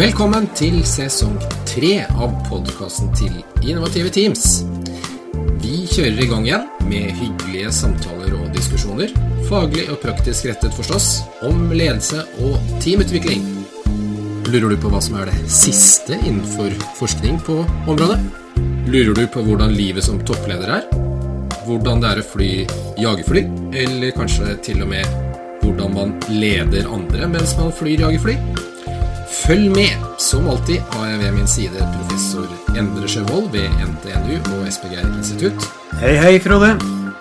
Velkommen til sesong tre av podkasten til Innovative Teams. Vi kjører i gang igjen med hyggelige samtaler og diskusjoner, faglig og praktisk rettet forstås, om ledelse og teamutvikling. Lurer du på hva som er det siste innenfor forskning på området? Lurer du på hvordan livet som toppleder er? Hvordan det er å fly jagerfly? Eller kanskje til og med hvordan man leder andre mens man flyr jagerfly? Følg med! Som alltid har jeg ved min side professor Endre Sjøvold ved NTNU og SPGR institutt. Hei, hei, Frode.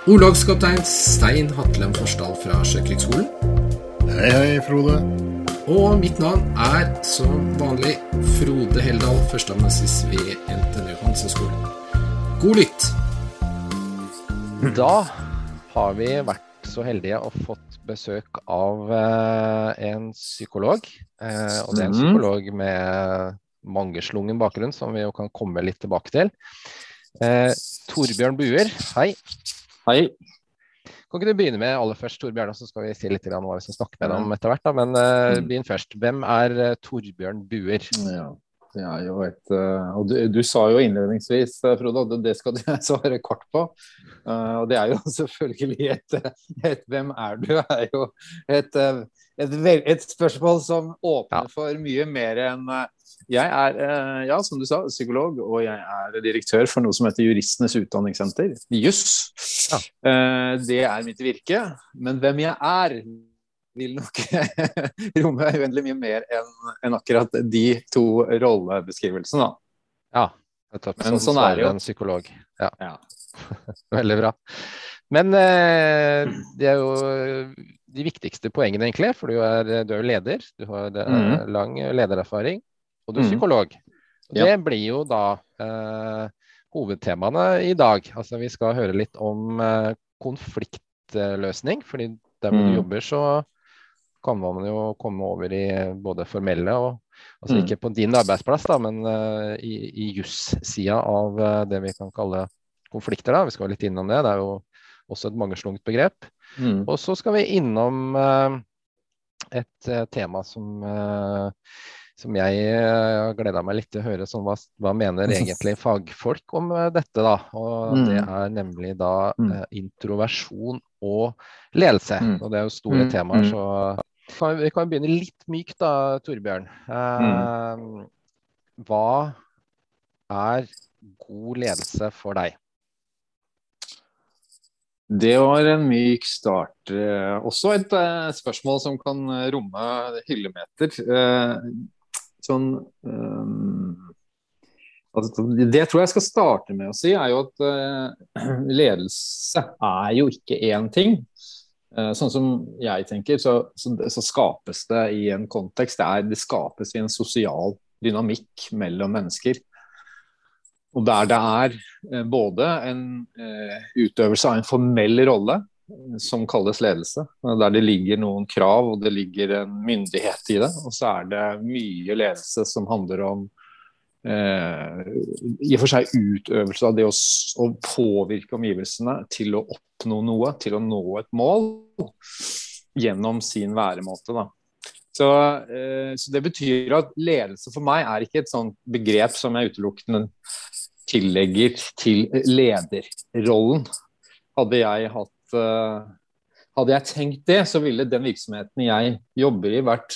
Orlogskaptein Stein Hatlen Forsdal fra Sjøkrigsskolen. Hei, hei, Frode. Og mitt navn er som vanlig Frode Heldal, førsteamanuensis ved NTNU Hanseskolen. God lytt! Da har vi vært så heldige og fått besøk av eh, en psykolog. Eh, og det er en Mhm. psykolog med mangeslungen bakgrunn, som vi jo kan komme litt tilbake til. Eh, Torbjørn Buer, hei. Hei. Kan ikke du begynne med aller først, Torbjørn, og så skal vi si litt om hva vi skal snakke med deg om etter hvert. Men Mm. begynn først. Hvem er Torbjørn Buer? Ja, det er jo et eh, Og du, du sa jo innledningsvis, eh, Frode, at det skal du svare kort på. Eh, og det er jo selvfølgelig et, et Hvem er du? er jo et, et, et spørsmål som åpner Ja. for mye mer enn Jeg er, ja, som du sa, psykolog, og jeg er direktør for noe som heter Juristenes utdanningssenter, JUS. Ja. Det er mitt virke. Men hvem jeg er, vil nok romme uendelig mye mer enn en akkurat de to rollebeskrivelsene. da. Ja, nettopp. Men Sånn, sånn er det jo. en psykolog. Ja. Ja. Veldig bra. Men eh, det er jo de viktigste poengene, egentlig. For du er, du er jo leder. Du har eh, Mhm. lang ledererfaring. Og du er Mhm. psykolog. Og Ja. Det blir jo da eh, hovedtemaene i dag. Altså Vi skal høre litt om eh, konfliktløsning. fordi der hvor du Mhm. jobber, så kan man jo komme over i både formelle og Altså Mhm. ikke på din arbeidsplass, da, men uh, i, i juss-sida av uh, det vi kan kalle konflikter. da, Vi skal litt innom det. Det er jo også et mangeslungt begrep. Mm. Og så skal vi innom uh, et tema som, som jeg har gleda meg litt til å høre. Sånn, hva, hva mener egentlig fagfolk om dette? da? Og Mm. Det er nemlig da Mm. eh, introversjon og ledelse. Mm. Og det er jo store Mm. temaer. Mm. så kan, Vi kan begynne litt mykt da, Torbjørn. Eh, Mm. Hva er god ledelse for deg? Det var en myk start. Eh, Også et eh, spørsmål som kan eh, romme hyllemeter. Eh, Sånn eh, altså, Det tror jeg skal starte med å si, er jo at uh, ledelse er jo ikke én ting. Uh, Sånn som jeg tenker, så, så, så skapes det i en kontekst. Det, er, det skapes i en sosial dynamikk mellom mennesker. Og der det er uh, både en utøvelse av en formell rolle, som kalles ledelse, der det ligger noen krav og det ligger en myndighet i det. Og så er det mye ledelse som handler om i og for seg utøvelse av det å, å påvirke omgivelsene til å oppnå noe, til å nå et mål gjennom sin væremåte. da. Så, eh, så det betyr at ledelse for meg er ikke et sånt begrep som jeg utelukkende tillegger til lederrollen. Hadde jeg hatt eh, Hadde jeg tenkt det, så ville den virksomheten jeg jobber i, vært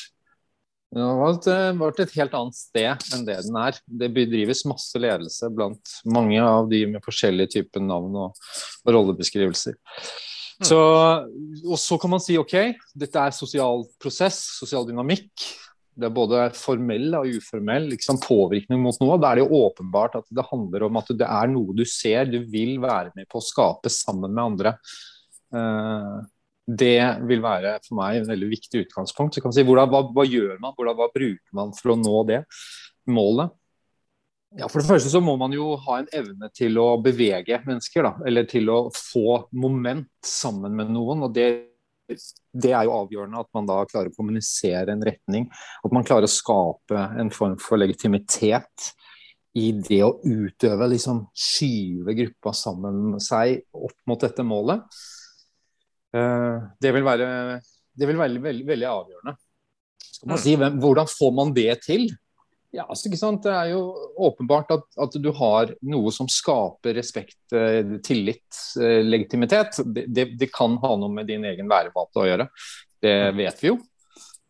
ja, har eh, vært et helt annet sted enn det den er. Det bedrives masse ledelse blant mange av de med forskjellige typer navn og, og rollebeskrivelser. Så, og så kan man si ok, dette er sosial prosess, sosial dynamikk. Det er både formell og uformell liksom, påvirkning mot noe. Da er det jo åpenbart at det handler om at det er noe du ser, du vil være med på å skape sammen med andre. Eh, det vil være for meg en veldig viktig utgangspunkt. Så kan man si, hvordan, hva, hva gjør man, hvordan, hva bruker man for å nå det målet? Ja, For det første så må man jo ha en evne til å bevege mennesker, da. Eller til å få moment sammen med noen. og det det er jo avgjørende at man da klarer å kommunisere en retning. At man klarer å skape en form for legitimitet i det å utøve, liksom skyve gruppa sammen med seg opp mot dette målet. Eh, Det vil være, det vil være veldig, veldig, avgjørende. Skal man si, hvem, hvordan får man det til? Ja, altså? Det er jo åpenbart at, at du har noe som skaper respekt, eh, tillit, eh, legitimitet. Det, det, det, kan ha noe med din egen væremåte å gjøre. Det vet vi jo.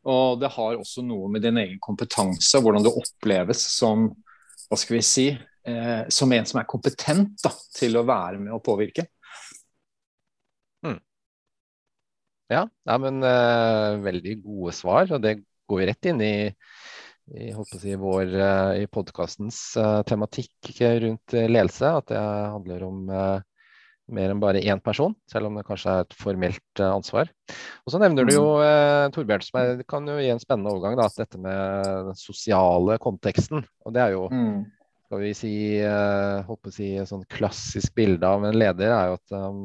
Og det har også noe med din egen kompetanse, hvordan du oppleves som hva skal vi si, eh, som en som er kompetent da, til å være med og påvirke. Mm. Ja, ja, men uh, veldig gode svar. Og det går rett inn i i, si, vår, eh, i podkastens uh, tematikk rundt ledelse. At det handler om uh, mer enn bare én person, selv om det kanskje er et formelt uh, ansvar. Og Så nevner du jo uh, Torbjørn, som er, kan jo gi en spennende overgang, da, dette med den sosiale konteksten. Og det er jo mm. Skal vi si, uh, holdt å si, et sånn klassisk bilde av en leder er jo at um,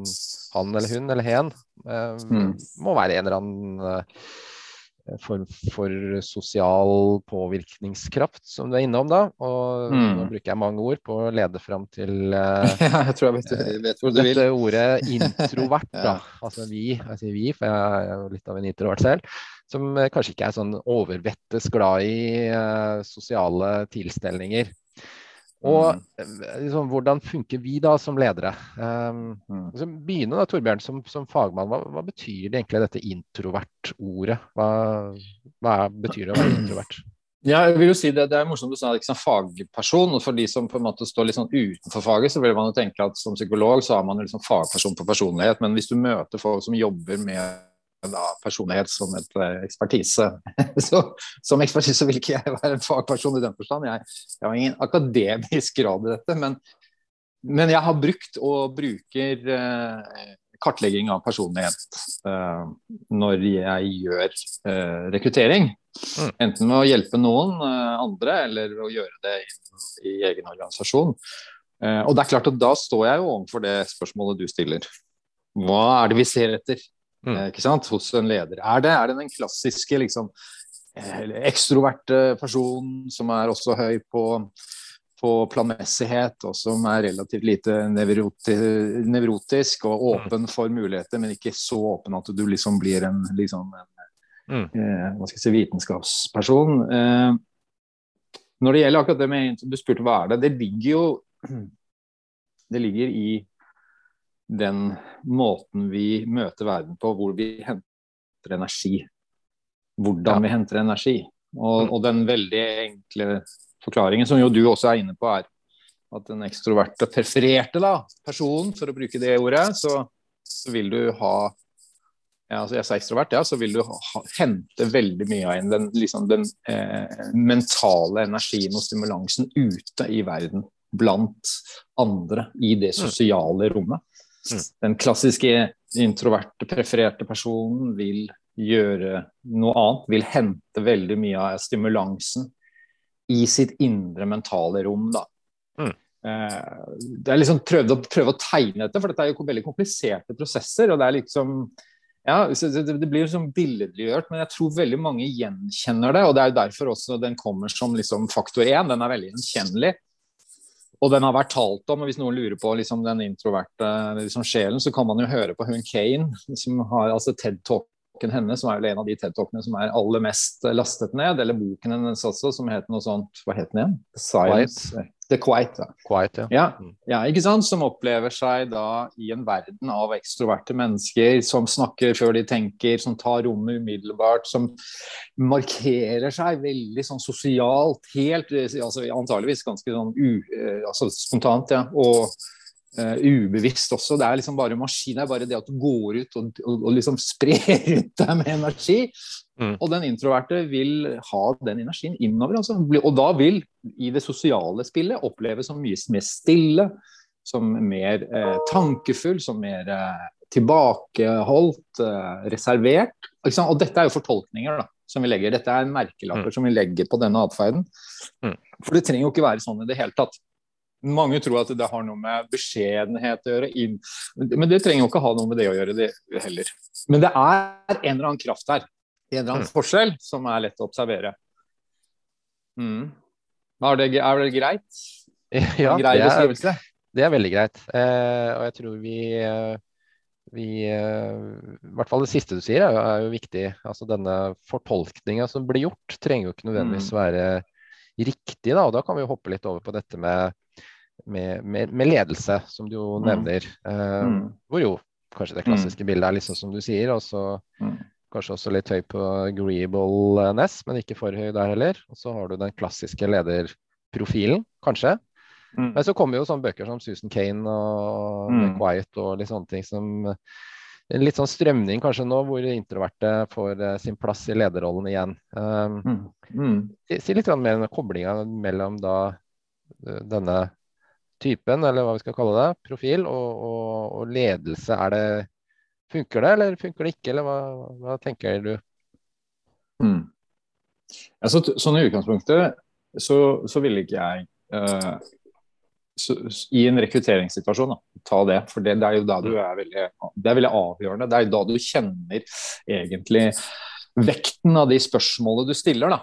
han eller hun eller hen mm. må være en eller annen form for sosial påvirkningskraft, som du er innom da. Og mm. nå bruker jeg mange ord på å lede fram til uh, ja, jeg tror jeg vet, jeg vet hvor du dette vil. ordet introvert. da. Altså vi, jeg sier vi, for jeg er jo litt av en introvert selv. Som kanskje ikke er sånn overvettes glad i uh, sosiale tilstelninger. Og mm. liksom, hvordan funker vi da som ledere? Um, altså, begynne da, Torbjørn, som, som fagmann. Hva, hva, betyr det egentlig dette introvert-ordet? Hva, hva, betyr det å være introvert? Ja, jeg vil jo si Det, det er morsomt du sa liksom fagperson. og For de som på en måte står litt sånn utenfor faget, så vil man jo tenke at som psykolog så har man liksom fagperson på personlighet. Men hvis du møter folk som jobber med da, personlighet som et uh, ekspertise. så, som ekspertise vil ikke jeg være en fagperson i den forstand. Jeg, jeg har ingen akademisk grad i dette. Men, men jeg har brukt og bruker eh, kartlegging av personlighet eh, når jeg gjør rekruttering. Mm. Enten med å hjelpe noen andre, eller å gjøre det i, i egen organisasjon. og det er klart at Da står jeg jo overfor det spørsmålet du stiller. Hva er det vi ser etter? Mm. Eh, ikke sant? hos en leder. Er det, er det den klassiske liksom, eh, ekstroverte personen som er også høy på, på planmessighet, og som er relativt lite nevroti, nevrotisk og mm. åpen for muligheter, men ikke så åpen at du liksom blir en, liksom, en mm. eh, si, vitenskapsperson. Eh, når det gjelder akkurat det med Du spurte hva er det, det ligger jo det ligger i den måten vi møter verden på, hvor vi henter energi. Hvordan ja. vi henter energi. Og, mm. og, den veldig enkle forklaringen, som jo du også er inne på, er at den ekstroverte, prefererte da, personen, for å bruke det ordet, så, så vil du ha ja, altså jeg sa ekstrovert, ja, så vil du ha, hente veldig mye av den, liksom den eh, mentale energien og stimulansen ute i verden. Blant andre i det mm. sosiale rommet. Mm. Den klassiske introverte, prefererte personen vil gjøre noe annet, vil hente veldig mye av stimulansen i sitt indre mentale rom. da. Mm. Eh, det er liksom prøvd å, prøve å tegne dette, for dette er jo veldig kompliserte prosesser. og Det er liksom, ja, det blir liksom billedliggjort, men jeg tror veldig mange gjenkjenner det. og Det er jo derfor også den kommer som liksom faktor én. Den er veldig gjenkjennelig. Og den har vært talt om, og hvis noen lurer på liksom, den introverte liksom, sjelen, så kan man jo høre på hun Kane, som har altså TED-talken hennes, som er vel en av de TED-talkene som er aller mest lastet ned, eller boken hennes også, som het noe sånt Hva het den igjen? Science. The Quiet. Quiet ja. Ja, mm. ja. ikke sant? Som opplever seg da i en verden av ekstroverte mennesker som snakker før de tenker, som tar rommet umiddelbart, som markerer seg veldig sånn sosialt, helt altså antageligvis ganske sånn u, eh, altså spontant, ja. og uh, ubevisst også. Det er liksom bare maskin, det er bare det at du går ut og, og, og liksom sprer ut deg med energi. Mm. Og den introverte vil ha den energien innover. Altså. Og da vil, i det sosiale spillet, oppleves som mye mer stille, som mer eh, tankefull, som mer eh, tilbakeholdt, eh, reservert. Og dette er jo fortolkninger da, som vi legger. Dette er merkelapper mm. som vi legger på denne atferden. Mm. For det trenger jo ikke være sånn i det hele tatt. Mange tror at det har noe med beskjedenhet å gjøre, men det trenger jo ikke ha noe med det å gjøre, det heller. Men det er en eller annen kraft her en eller annen mm. forskjell som er lett å observere. Mm. Er, det, er, det, greit? Ja, grei det, er, det er veldig greit. Eh, og jeg tror vi, eh, vi eh, I hvert fall det siste du sier, er jo, er jo viktig. Altså Denne fortolkninga som blir gjort, trenger jo ikke nødvendigvis mm. være riktig. Da, og da kan vi jo hoppe litt over på dette med, med, med, med ledelse, som du jo mm. nevner. Eh, mm. Hvor jo kanskje det klassiske bildet er liksom som du sier. og så. Kanskje også litt høy på agreeableness, men ikke for høy der heller. Og så har du den klassiske lederprofilen, kanskje. Mm. Men så kommer jo sånne bøker som Susan Kane og mm. Quiet og litt sånne ting som en litt sånn strømning kanskje nå, hvor introverte får uh, sin plass i lederrollen igjen. Um, mm. Mm. Si, litt mer om koblinga mellom da uh, denne typen, eller hva vi skal kalle det, profil, og, og, og ledelse. Er det, funker det, eller funker det ikke, eller hva, hva tenker du? Mm. Altså, sånn I utgangspunktet så, så ville ikke jeg uh, i en rekrutteringssituasjon, da, ta det. For det, det, er jo da du er veldig, det er veldig avgjørende. Det er jo da du kjenner egentlig vekten av de spørsmålene du stiller. da.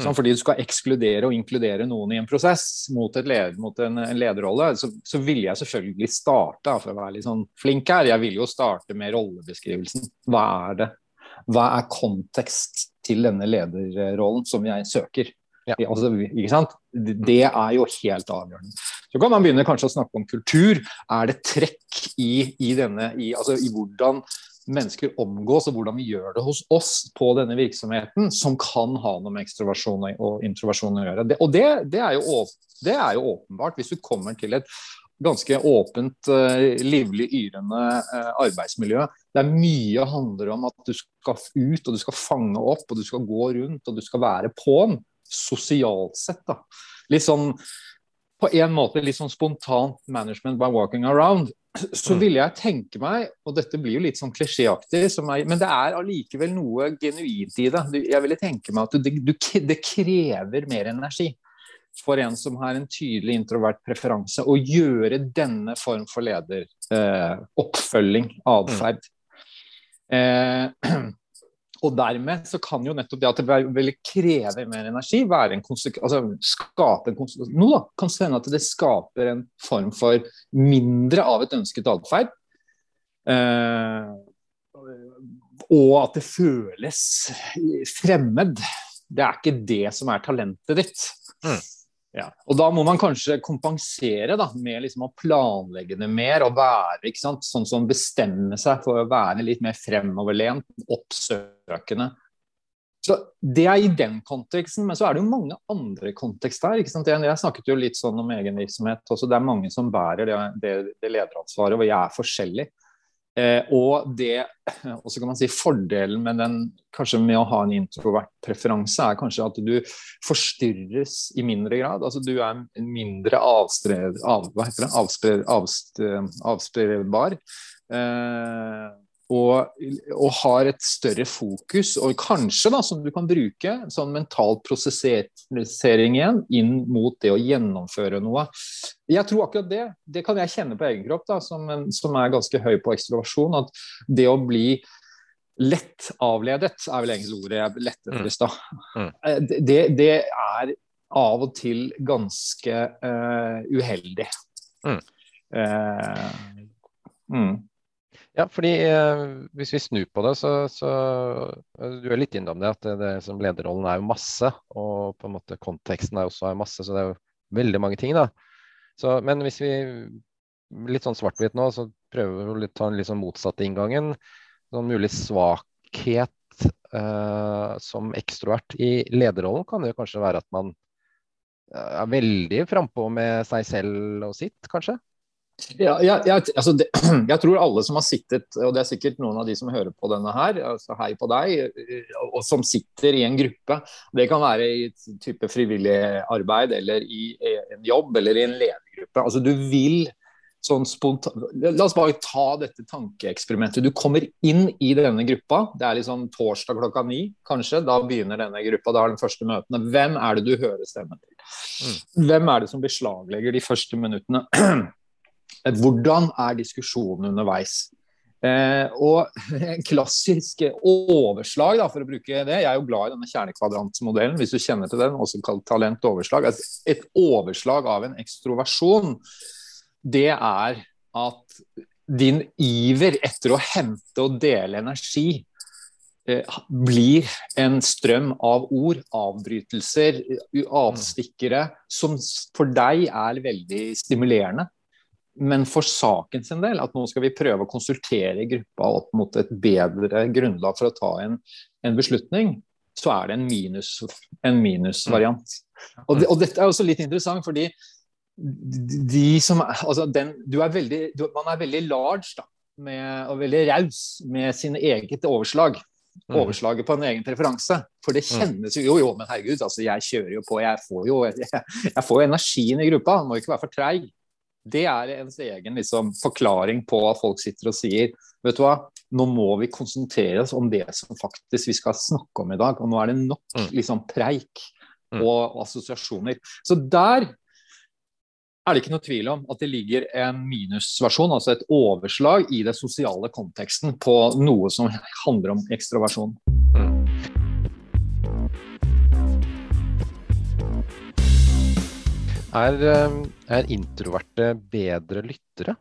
Fordi du skal ekskludere og inkludere noen i en prosess mot, led, mot en, en, lederrolle, så, så ville jeg selvfølgelig starte, for å være litt sånn flink her, jeg ville jo starte med rollebeskrivelsen. Hva er det? Hva er kontekst til denne lederrollen som jeg søker? Ja. Altså, ikke sant? Det er jo helt avgjørende. Så kan man begynne kanskje å snakke om kultur. Er det trekk i, i denne, i, altså, i hvordan mennesker omgås og hvordan vi gjør det hos oss på denne virksomheten, som kan ha noe med ekstroversjon og introversjon å gjøre. Det, og det, det, er jo, det, er jo, åpenbart hvis du kommer til et ganske åpent, uh, livlig, yrende uh, arbeidsmiljø der mye handler om at du skal ut og du skal fange opp og du skal gå rundt og du skal være på'n sosialt sett. da. Litt sånn på en måte litt sånn spontant management by walking around. Så mm. ville jeg tenke meg, og dette blir jo litt sånn klisjéaktig, men det er allikevel noe genuint i det. Jeg ville tenke meg at det, det krever mer energi for en som har en tydelig introvert preferanse, å gjøre denne form for lederoppfølging, eh, atferd. Mm. Eh, Og dermed så kan jo nettopp det at det vil kreve mer energi, være en altså skape en Nå da, kan det hende at det skaper en form for mindre av et ønsket atferd. Eh, og at det føles fremmed. Det er ikke det som er talentet ditt. Mm. Ja. Og da må man kanskje kompensere da, med liksom å planlegge det mer og være ikke sant? sånn som bestemmer seg for å være litt mer fremoverlent, oppsøkende. Så Det er i den konteksten, men så er det jo mange andre kontekster. ikke sant? Jeg snakket jo litt sånn om egen virksomhet også. Det er mange som bærer det, det, det lederansvaret, og jeg er forskjellig. Eh, og det, og så kan man si Fordelen med den, kanskje med å ha en introvert preferanse, er kanskje at du forstyrres i mindre grad. altså Du er mindre avstred, av, avspred, avspred, avspredbar. Eh, og, og, har et større fokus, og kanskje da, som du kan bruke sånn mental prosessering igjen inn mot det å gjennomføre noe. Jeg tror akkurat det, det kan jeg kjenne på egen kropp, da, som, en, som er ganske høy på ekstroversjon, at det å bli lett avledet, er vel egentlig ordet jeg lette etter i stad. Mm. Mm. Det, det, er av og til ganske uh, uheldig. Mm. Uh, mm. Ja, fordi eh, Hvis vi snur på det, så, så eh, Du er litt innom det at det, det, som lederrollen er jo masse. Og på en måte konteksten er også masse, så det er jo veldig mange ting. da. Så, men hvis vi litt sånn svart-hvitt nå, så prøver vi å ta den litt sånn motsatte inngangen. Sånn mulig svakhet eh, som ekstrovert i lederrollen kan jo kanskje være at man eh, er veldig frampå med seg selv og sitt, kanskje? Ja, jeg, jeg, altså det, jeg, tror alle som har sittet, og det er sikkert noen av de som hører på denne her, altså hei på deg, og som sitter i en gruppe, det kan være i et type frivillig arbeid eller i en jobb eller i en ledergruppe. Altså du vil sånn spontan... La oss bare ta dette tankeeksperimentet. Du kommer inn i denne gruppa. Det er liksom torsdag klokka ni, kanskje. Da begynner denne gruppa. Da er den første møtene. Hvem er det du hører stemmen til? Mm. Hvem er det som beslaglegger de første minuttene? Hvordan er diskusjonen underveis? Eh, og en klassisk overslag, da, for å bruke det Jeg er jo glad i denne kjernekvadrantmodellen, hvis du kjenner til den, også kalt talentoverslag. Et overslag av en ekstroversjon, det er at din iver etter å hente og dele energi eh, blir en strøm av ord, avbrytelser, avstikkere, som for deg er veldig stimulerende. Men for saken sin del, at nå skal vi prøve å konsultere gruppa opp mot et bedre grunnlag for å ta en, en beslutning, så er det en, minus, en minusvariant. Og, det, og dette er også litt interessant, fordi de som altså den, du er veldig, du, Man er veldig large da, med, og veldig raus med sin eget overslag. Mm. Overslaget på en egen preferanse. For det mm. kjennes jo Jo, jo, men herregud, altså, jeg kjører jo på. Jeg får jo jeg, jeg får energien i gruppa. må ikke være for treig. Det er ens egen liksom, forklaring på at folk sitter og sier Vet du hva, nå må vi konsentrere oss om det som faktisk vi skal snakke om i dag. Og nå er det nok mm. liksom, preik og, og assosiasjoner. Så der er det ikke noe tvil om at det ligger en minusversjon, altså et overslag i den sosiale konteksten på noe som handler om ekstroversjon. Mm. Er, eh, er introverte bedre lyttere?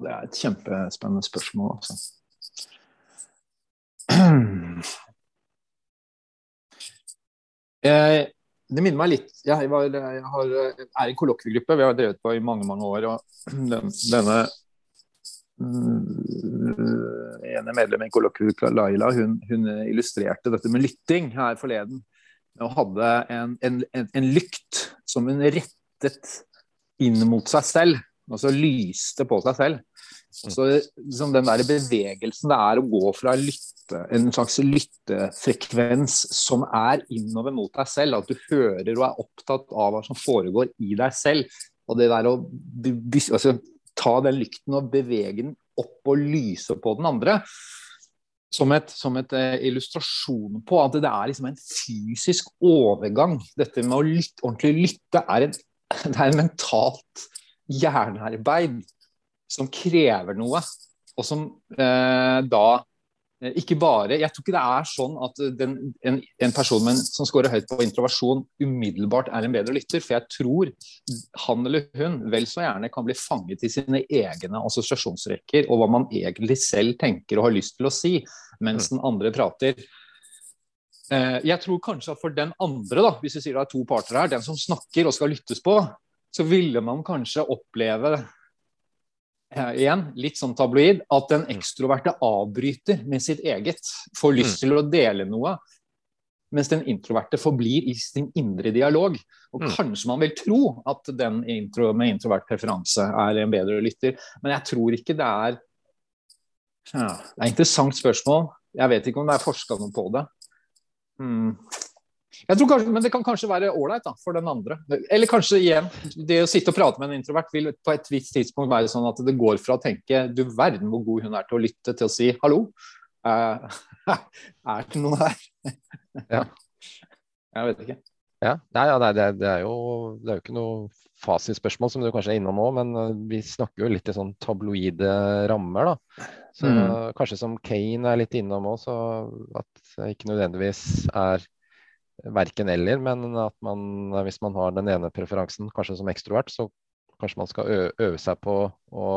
Det er et kjempespennende spørsmål, altså. Jeg, det minner meg litt Jeg, var, jeg har, er i en kollokviegruppe vi har drevet på i mange mange år. og den, Denne mm, ene medlemmet i kollokviegruppa, Laila, hun, hun, illustrerte dette med lytting her forleden. Og hadde en, en, en, lykt som hun rettet inn mot seg selv. Altså lyste på seg selv. Så liksom Den der bevegelsen det er å gå fra lytte, en slags lyttefrekvens som er innover mot deg selv, at du hører og er opptatt av hva som foregår i deg selv. Og det der å altså, ta den lykten og bevege den opp og lyse på den andre. Som et, som et uh, illustrasjon på at det er liksom en fysisk overgang. Dette med å lytte, ordentlig lytte er, en, det er en mentalt hjernearbeid som krever noe, og som eh, da eh, ikke bare Jeg tror ikke det er sånn at den, en, en, person med, som scorer høyt på introversjon, umiddelbart er en bedre lytter. For jeg tror han eller hun vel så gjerne kan bli fanget i sine egne assosiasjonsrekker og hva man egentlig selv tenker og har lyst til å si, mens mm. den andre prater. Eh, jeg tror kanskje at for den andre, da, hvis vi sier det er to parter her, den som snakker og skal lyttes på, så ville man kanskje oppleve igjen, litt sånn tabloid, at den mm. ekstroverte avbryter med sitt eget. Får lyst mm. til å dele noe. Mens den introverte forblir i sin indre dialog. Og mm. kanskje man vil tro at den intro med introvert preferanse er en bedre lytter, men jeg tror ikke det er ja, Det er et interessant spørsmål. Jeg vet ikke om det er forska noe på det. Hmm. Jeg tror kanskje, Men det kan kanskje være ålreit for den andre. Eller kanskje igjen, det å sitte og prate med en introvert vil på et visst tidspunkt være sånn at det går fra å tenke du verden hvor god hun er til å lytte, til å si hallo. Uh, er det noe her? ja. Jeg vet ikke. Ja, nei, ja, nei det, det, er jo, det, er jo, ikke noe fasitspørsmål som du kanskje er innom nå, men eh, vi snakker jo litt i sånn tabloide rammer, da. Så mm. kanskje som Kane er litt innom òg, så at det ikke nødvendigvis er verken eller, men at man, hvis man har den ene preferansen, kanskje som ekstrovert, så kanskje man skal øve, seg på å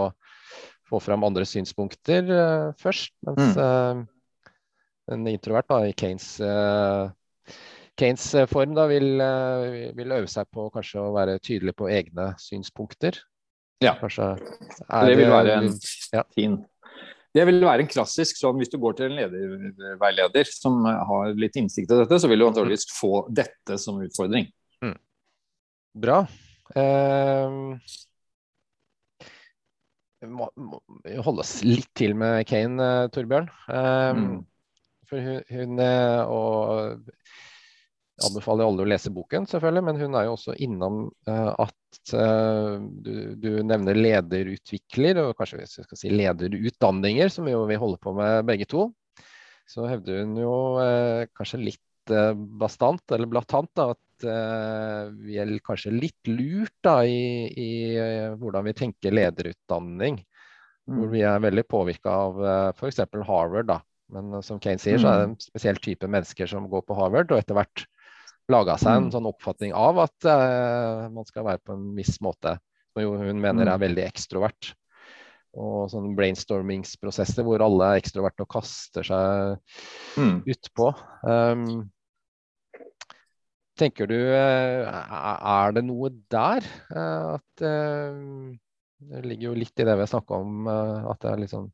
få fram andre synspunkter uh, først. Mens uh, en introvert da, i Kanes, uh, Kanes form da, vil, vil, øve seg på kanskje å være tydelig på egne synspunkter. Ja, kanskje, det vil være en ja. fin det vil være en klassisk sånn Hvis du går til en lederveileder som har litt innsikt i dette, så vil du antakeligvis få dette som utfordring. Mm. Bra. Uh, må, må holde oss litt til med Kane, uh, Torbjørn. Uh, mm. For hun, hun eh, og anbefaler alle å lese boken, selvfølgelig, men hun er jo også innom uh, at uh, du, du, nevner lederutvikler, og kanskje vi skal si lederutdanninger, som jo vi holder på med begge to. Så hevder hun jo uh, kanskje litt bastant, eller blatant, da, at vi er kanskje litt lurt da, i, i hvordan vi tenker lederutdanning. Mm. Hvor vi er veldig påvirka av f.eks. Harvard. da. Men som Kane sier, så er det en spesiell type mennesker som går på Harvard, og etter hvert laga seg en mm. sånn oppfatning av at uh, man skal være på en viss måte, som jo hun mener er mm. veldig ekstrovert. og sånne brainstormingsprosesser hvor alle er ekstroverte og kaster seg Mm. utpå. Um, tenker du eh, Er det noe der? eh, At Det ligger jo litt i det vi har snakka om, at det er liksom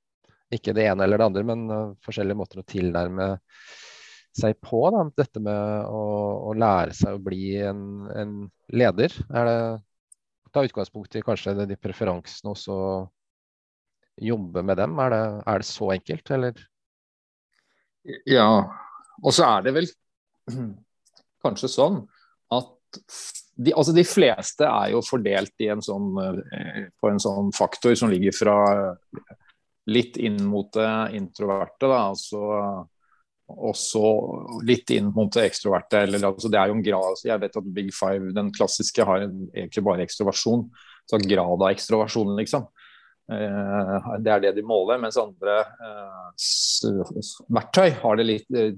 ikke det ene eller det andre, men forskjellige måter å tilnærme seg på. Da. Dette med å, å lære seg å bli en, en leder. Er det Ta utgangspunkt i kanskje de preferansene, og så jobbe med dem. Er det, er det så enkelt, eller? Ja, og så er det vel kanskje sånn at de, altså de fleste er jo fordelt en sånn, eh, på en sånn faktor som ligger fra litt inn mot det introverte, da, altså, og så litt inn mot det ekstroverte. Eller, altså, det er jo en grad, altså, Jeg vet at Big Five, den klassiske, har en, egentlig bare ekstroversjon. Så grad av ekstroversjon, liksom. Eh, det er det de måler, mens andre eh, verktøy har litt eh,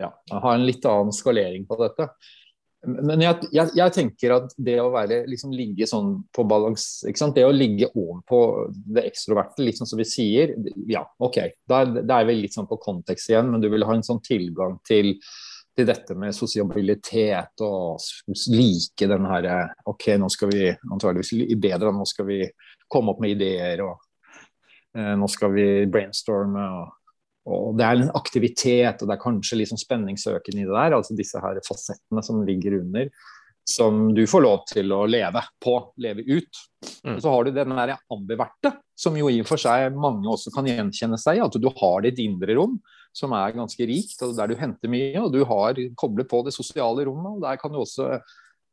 ja, har en litt annen skalering på dette. Men jeg, jeg, jeg tenker at det å være, liksom, ligge sånn på balans? Det å ligge ovenpå det ekstroverte, litt sånn som vi sier, ja, OK. Da da er vi litt sånn på kontekst igjen, men du vil ha en sånn tilgang til, til dette med sosialitet og like den her OK, nå skal vi antageligvis li- bedre, nå skal vi komme opp med ideer, og eh, nå skal vi brainstorme. og og Det er en aktivitet, og det er kanskje litt sånn spenningsøkende i det der. altså Disse her fasettene som ligger under, som du får lov til å leve på, leve ut. Mm. Og Så har du den der ambiverte, som jo i og for seg mange også kan gjenkjenne seg i. At du har ditt indre rom, som er ganske rikt, og der du henter mye. Og du har koblet på det sosiale rommet, og der kan du også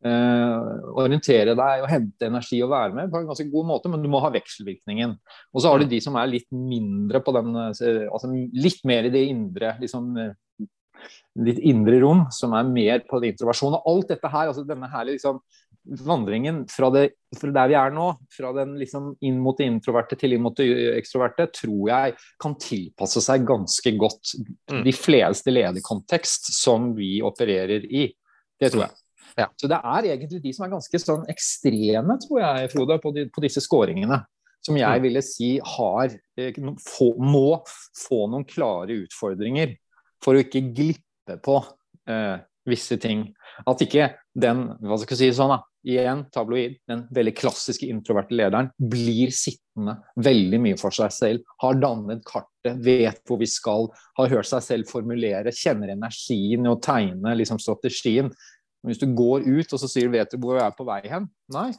orientere deg og hente energi og være med på en ganske god måte, men du må ha vekselvirkningen. Og så har du de som er litt mindre på den eh, altså Litt mer i det indre liksom, eh, Litt indre rom, som er mer på introversjon. Og alt dette her, altså denne her liksom vandringen fra, det, fra der vi er nå, fra den liksom inn mot det introverte til inn mot det ekstroverte, tror jeg kan tilpasse seg ganske godt Mm. de fleste lederkontekst som vi opererer i. Det tror jeg. Ja. Så det er egentlig de som er ganske sånn ekstreme, tror jeg, Frode, på, de, på disse scoringene. Som jeg Mm. ville si har eh, få, må få noen klare utfordringer for å ikke glippe på eh, visse ting. At ikke den hva skal jeg si sånn da, igjen tabloid, den veldig klassiske introverte lederen blir sittende veldig mye for seg selv, har dannet kartet, vet hvor vi skal, har hørt seg selv formulere, kjenner energien å tegne liksom, strategien. Men hvis du går ut og så sier vet du hvor jeg er på vei hen? Nei,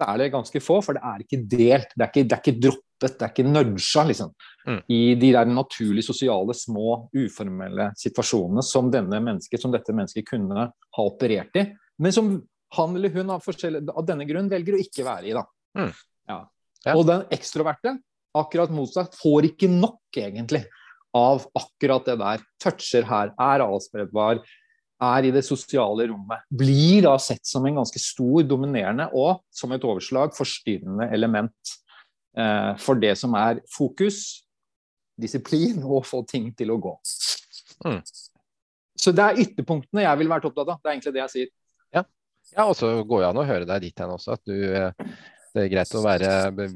da er det ganske få, for det er ikke delt. Det er ikke, det er ikke droppet, det er ikke nudga, liksom. Mm. I de der naturlige, sosiale, små, uformelle situasjonene som, som dette mennesket kunne ha operert i, men som han eller hun av, av denne grunn velger å ikke være i. da. Mm. Ja. Ja. Og den ekstroverte, akkurat motsatt, får ikke nok, egentlig, av akkurat det der. Toucher her, er avspredbar, er i det sosiale rommet. Blir da sett som en ganske stor, dominerende og, som et overslag, forstyrrende element eh, for det som er fokus, disiplin og få ting til å gå. Mm. Så det er ytterpunktene jeg ville vært opptatt av. Det er egentlig det jeg sier. Ja, og så går det an å høre deg dit hen også, at du eh, det er greit å være be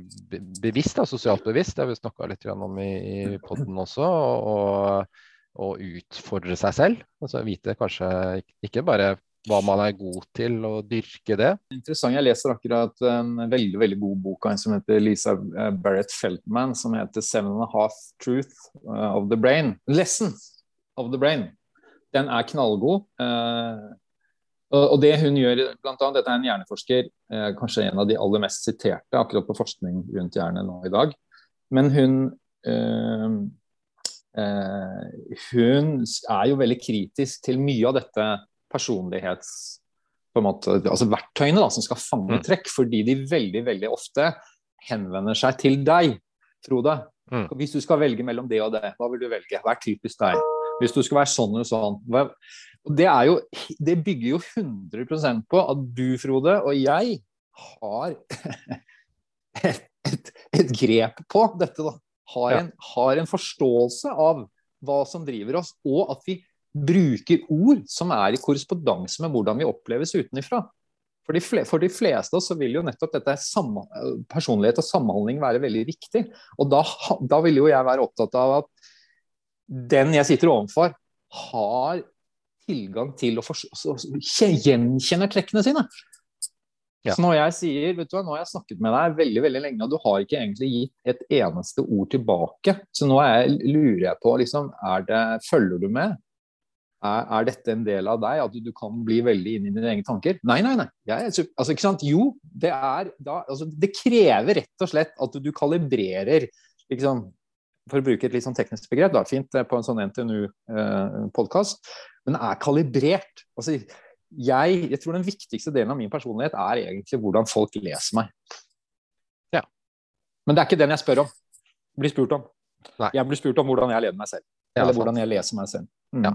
bevisst, da, sosialt bevisst. Det har vi snakka litt om i, i poden også. Og, og utfordre seg selv. Altså vite kanskje ikke bare hva man er god til, og dyrke det. Interessant. Jeg leser akkurat en veldig veldig god bok av en som heter Lisa eh, Barrett Feltman, som heter 'Seven and a Half Truth eh, of the Brain'. Lesson of the Brain. Den er knallgod. eh, og det hun gjør, blant annet, Dette er en hjerneforsker, kanskje en av de aller mest siterte akkurat på forskning rundt hjernen nå i dag. Men hun Hun er jo veldig kritisk til mye av dette personlighets på en måte, altså verktøyene da, som skal fange Mm. trekk, fordi de veldig veldig ofte henvender seg til deg, Frode. Mm. Hvis du skal velge mellom det og det, hva vil du velge? Hva er typisk deg? Hvis du skal være sånn og sånn. Og det, er jo, det bygger jo 100% på at du, Frode, og jeg har et, et, et grep på dette. da. Har en, har en forståelse av hva som driver oss, og at vi bruker ord som er i korrespondanse med hvordan vi oppleves utenifra. For de, fleste, for de fleste så vil jo nettopp dette personlighet og samhandling være veldig viktig. Og da, da vil jo jeg være opptatt av at den jeg sitter overfor, har tilgang til å gjenkjenne trekkene sine. Ja. Så når jeg sier vet du hva, nå har jeg snakket med deg veldig veldig lenge, og du har ikke egentlig gitt et eneste ord tilbake, så nå jeg, lurer jeg på liksom, det, Følger du med? Er, er, dette en del av deg, at du, du, kan bli veldig inn i dine egne tanker? Nei, nei, nei. Jeg, altså, ikke sant? Jo, det er da altså, Det krever rett og slett at du, kalibrerer liksom, For å bruke et litt sånn teknisk begrep, da, fint på en sånn NTNU-podkast, eh, men er kalibrert. Altså, jeg, jeg, tror den viktigste delen av min personlighet er egentlig hvordan folk leser meg. Ja. Men det er ikke den jeg spør om. Blir spurt om. Nei. Jeg blir spurt om hvordan jeg leder meg selv. Ja, eller sant. hvordan jeg leser meg selv. Mm. Ja.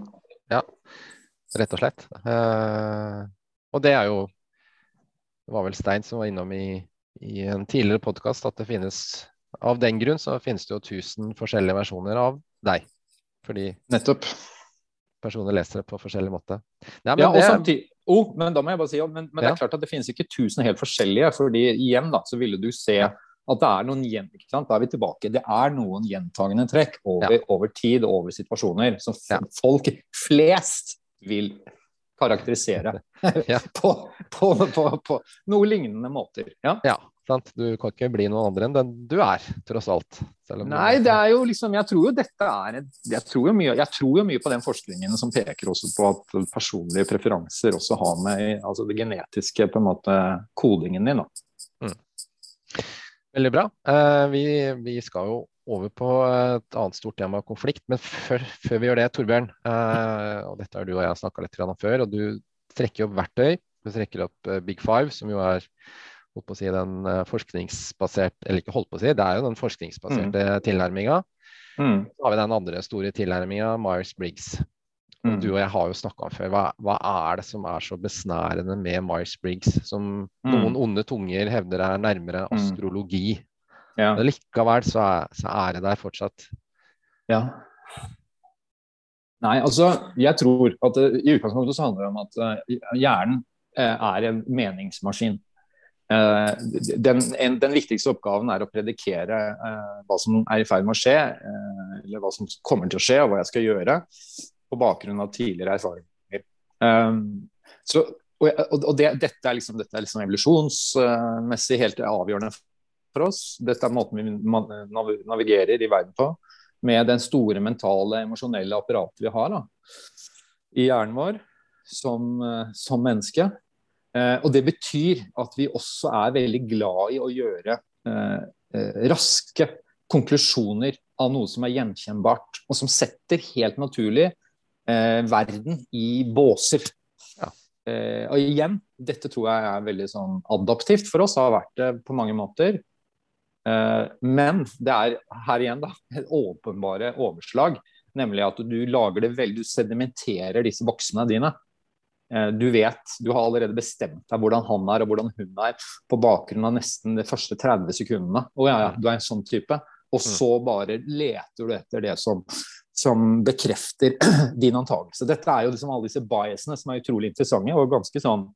ja. rett og slett. Uh, og det er jo Det var vel Stein som var innom i, i en tidligere podkast at det finnes Av den grunn så finnes det jo tusen forskjellige versjoner av deg. Fordi Nettopp personer leser det på forskjellig måte. Nei, men, ja, det... samtidig, oh, men da må jeg bare si, men, men ja. det er klart at det finnes ikke tusen helt forskjellige. fordi igjen da, så ville du se at det er noen Da er vi tilbake. Det er noen gjentagende trekk over, ja. over tid og over situasjoner som folk flest vil karakterisere på, på, på, på, noe lignende måter. Ja. Sant? Du kan ikke bli noen andre enn den du er, tross alt. Nei, det er jo liksom Jeg tror jo dette er jeg tror jo, mye, jeg tror jo mye på den forskningen som peker også på at personlige preferanser også har med altså det genetiske på en måte kodingen din. Mm. Veldig bra. Eh, vi, vi, skal jo over på et annet stort tema, konflikt. Men før, før vi gjør det, Torbjørn, eh, og dette har du og jeg snakka litt om før, og du trekker opp verktøy. Du trekker opp eh, Big Five, som jo er holdt på å si, den forskningsbaserte eller ikke holdt på å si, det er jo den forskningsbaserte mm. tilnærminga. Mm. Så har vi den andre store tilnærminga, Myers-Briggs. Mm. Du og jeg har jo snakka om før, hva, hva, er det som er så besnærende med Myers-Briggs, som mm. noen onde tunger hevder er nærmere mm. astrologi? Ja. Men likevel så er, så er det der fortsatt. Ja. Nei, altså, jeg tror at uh, i utgangspunktet så handler det om at uh, hjernen er en meningsmaskin. Eh, den, en, den, viktigste oppgaven er å predikere uh, hva som er i ferd med å skje, uh, eller hva som kommer til å skje, og hva jeg skal gjøre, på bakgrunn av tidligere erfaringer. Um, så, og, og det, dette er liksom, liksom evolusjonsmessig helt avgjørende for oss. Dette er måten vi navigerer i verden på, med den store mentale, emosjonelle apparatet vi har da, i hjernen vår som, som menneske. Eh, og Det betyr at vi også er veldig glad i å gjøre eh, eh, raske konklusjoner av noe som er gjenkjennbart, og som setter helt naturlig verden i båser. Ja. og igjen, dette tror jeg er veldig sånn adaptivt for oss, har vært det på mange måter. men det er her igjen da, et åpenbare overslag, nemlig at du lager det veldig, du sedimenterer disse boksene dine. Eh, du vet, du har allerede bestemt deg hvordan han er og hvordan hun er på bakgrunn av nesten de første 30 sekundene. Å ja, ja, du er en sånn type. Og så mm. bare leter du etter det som, som bekrefter din antakelse. Dette er jo liksom alle disse biasene som er utrolig interessante og ganske sånn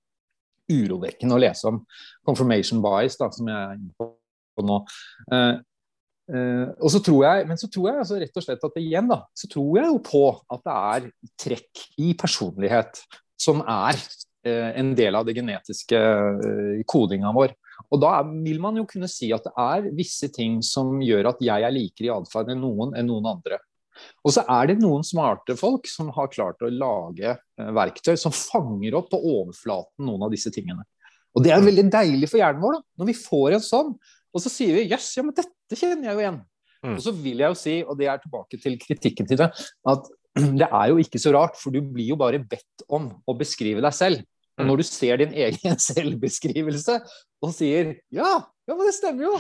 urovekkende å lese om. Confirmation bias, da, som jeg er inne på nå. Uh, uh, og så tror jeg, Men så tror jeg altså rett og slett at igjen da, så tror jeg jo på at det er trekk i personlighet som er eh, en del av det genetiske eh, kodinga vår. Og Da vil man jo kunne si at det er visse ting som gjør at jeg er likere i atferd enn noen enn noen andre. Og så er det noen smarte folk som har klart å lage eh, verktøy som fanger opp på overflaten noen av disse tingene. Og det er veldig deilig for hjernen vår da, når vi får en sånn. Og så sier vi jøss, ja, men dette kjenner jeg jo igjen. Mm. Og så vil jeg jo si, og det er tilbake til kritikken til det, at det er jo ikke så rart, for du blir jo bare bedt om å beskrive deg selv. Og når du ser din egen selvbeskrivelse og sier ja, ja, men det stemmer jo,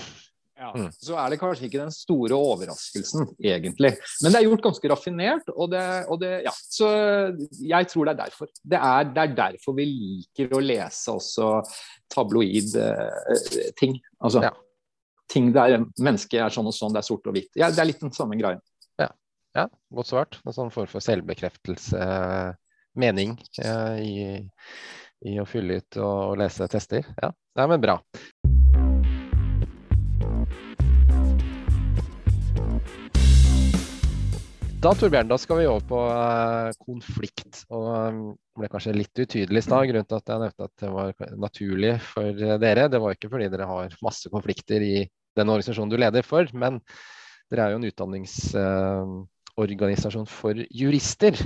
ja, mm. så er det kanskje ikke den store overraskelsen, egentlig. Men det er gjort ganske raffinert, og det, og det ja. Så jeg tror det er derfor. Det er, det er, derfor vi liker å lese også tabloid eh, ting. Altså ja. ting der mennesket er sånn og sånn, det er sort og hvitt. Ja, det er litt den samme greia. Ja, godt svart. En sånn form for selvbekreftelse, mening, i, i å fylle ut og lese tester. Ja, Nei, men bra. Da Torbjørn, da skal vi over på uh, konflikt. og Det ble kanskje litt utydelig i stad. Grunnen til at jeg nevnte at det var naturlig for dere, det var ikke fordi dere har masse konflikter i den organisasjonen du leder for, men dere er jo en utdanningsorganisasjon uh, for jurister.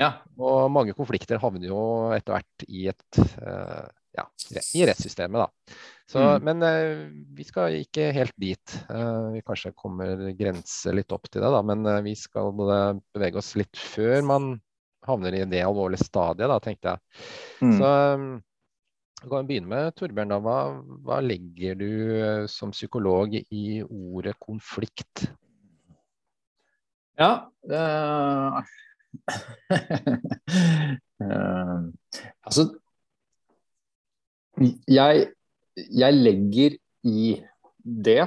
Ja. Og mange konflikter havner jo etter hvert i, et, uh, ja, i rettssystemet, da. Så, mm. Men uh, vi skal ikke helt dit. Uh, vi kanskje kommer grense litt opp til det, da. Men vi skal bevege oss litt før man havner i det alvorlige stadiet, da, tenkte jeg. Mm. Så um, vi kan begynne med Torbjørn. da. Hva, hva legger du som psykolog i ordet konflikt? Ja Altså Jeg jeg legger i det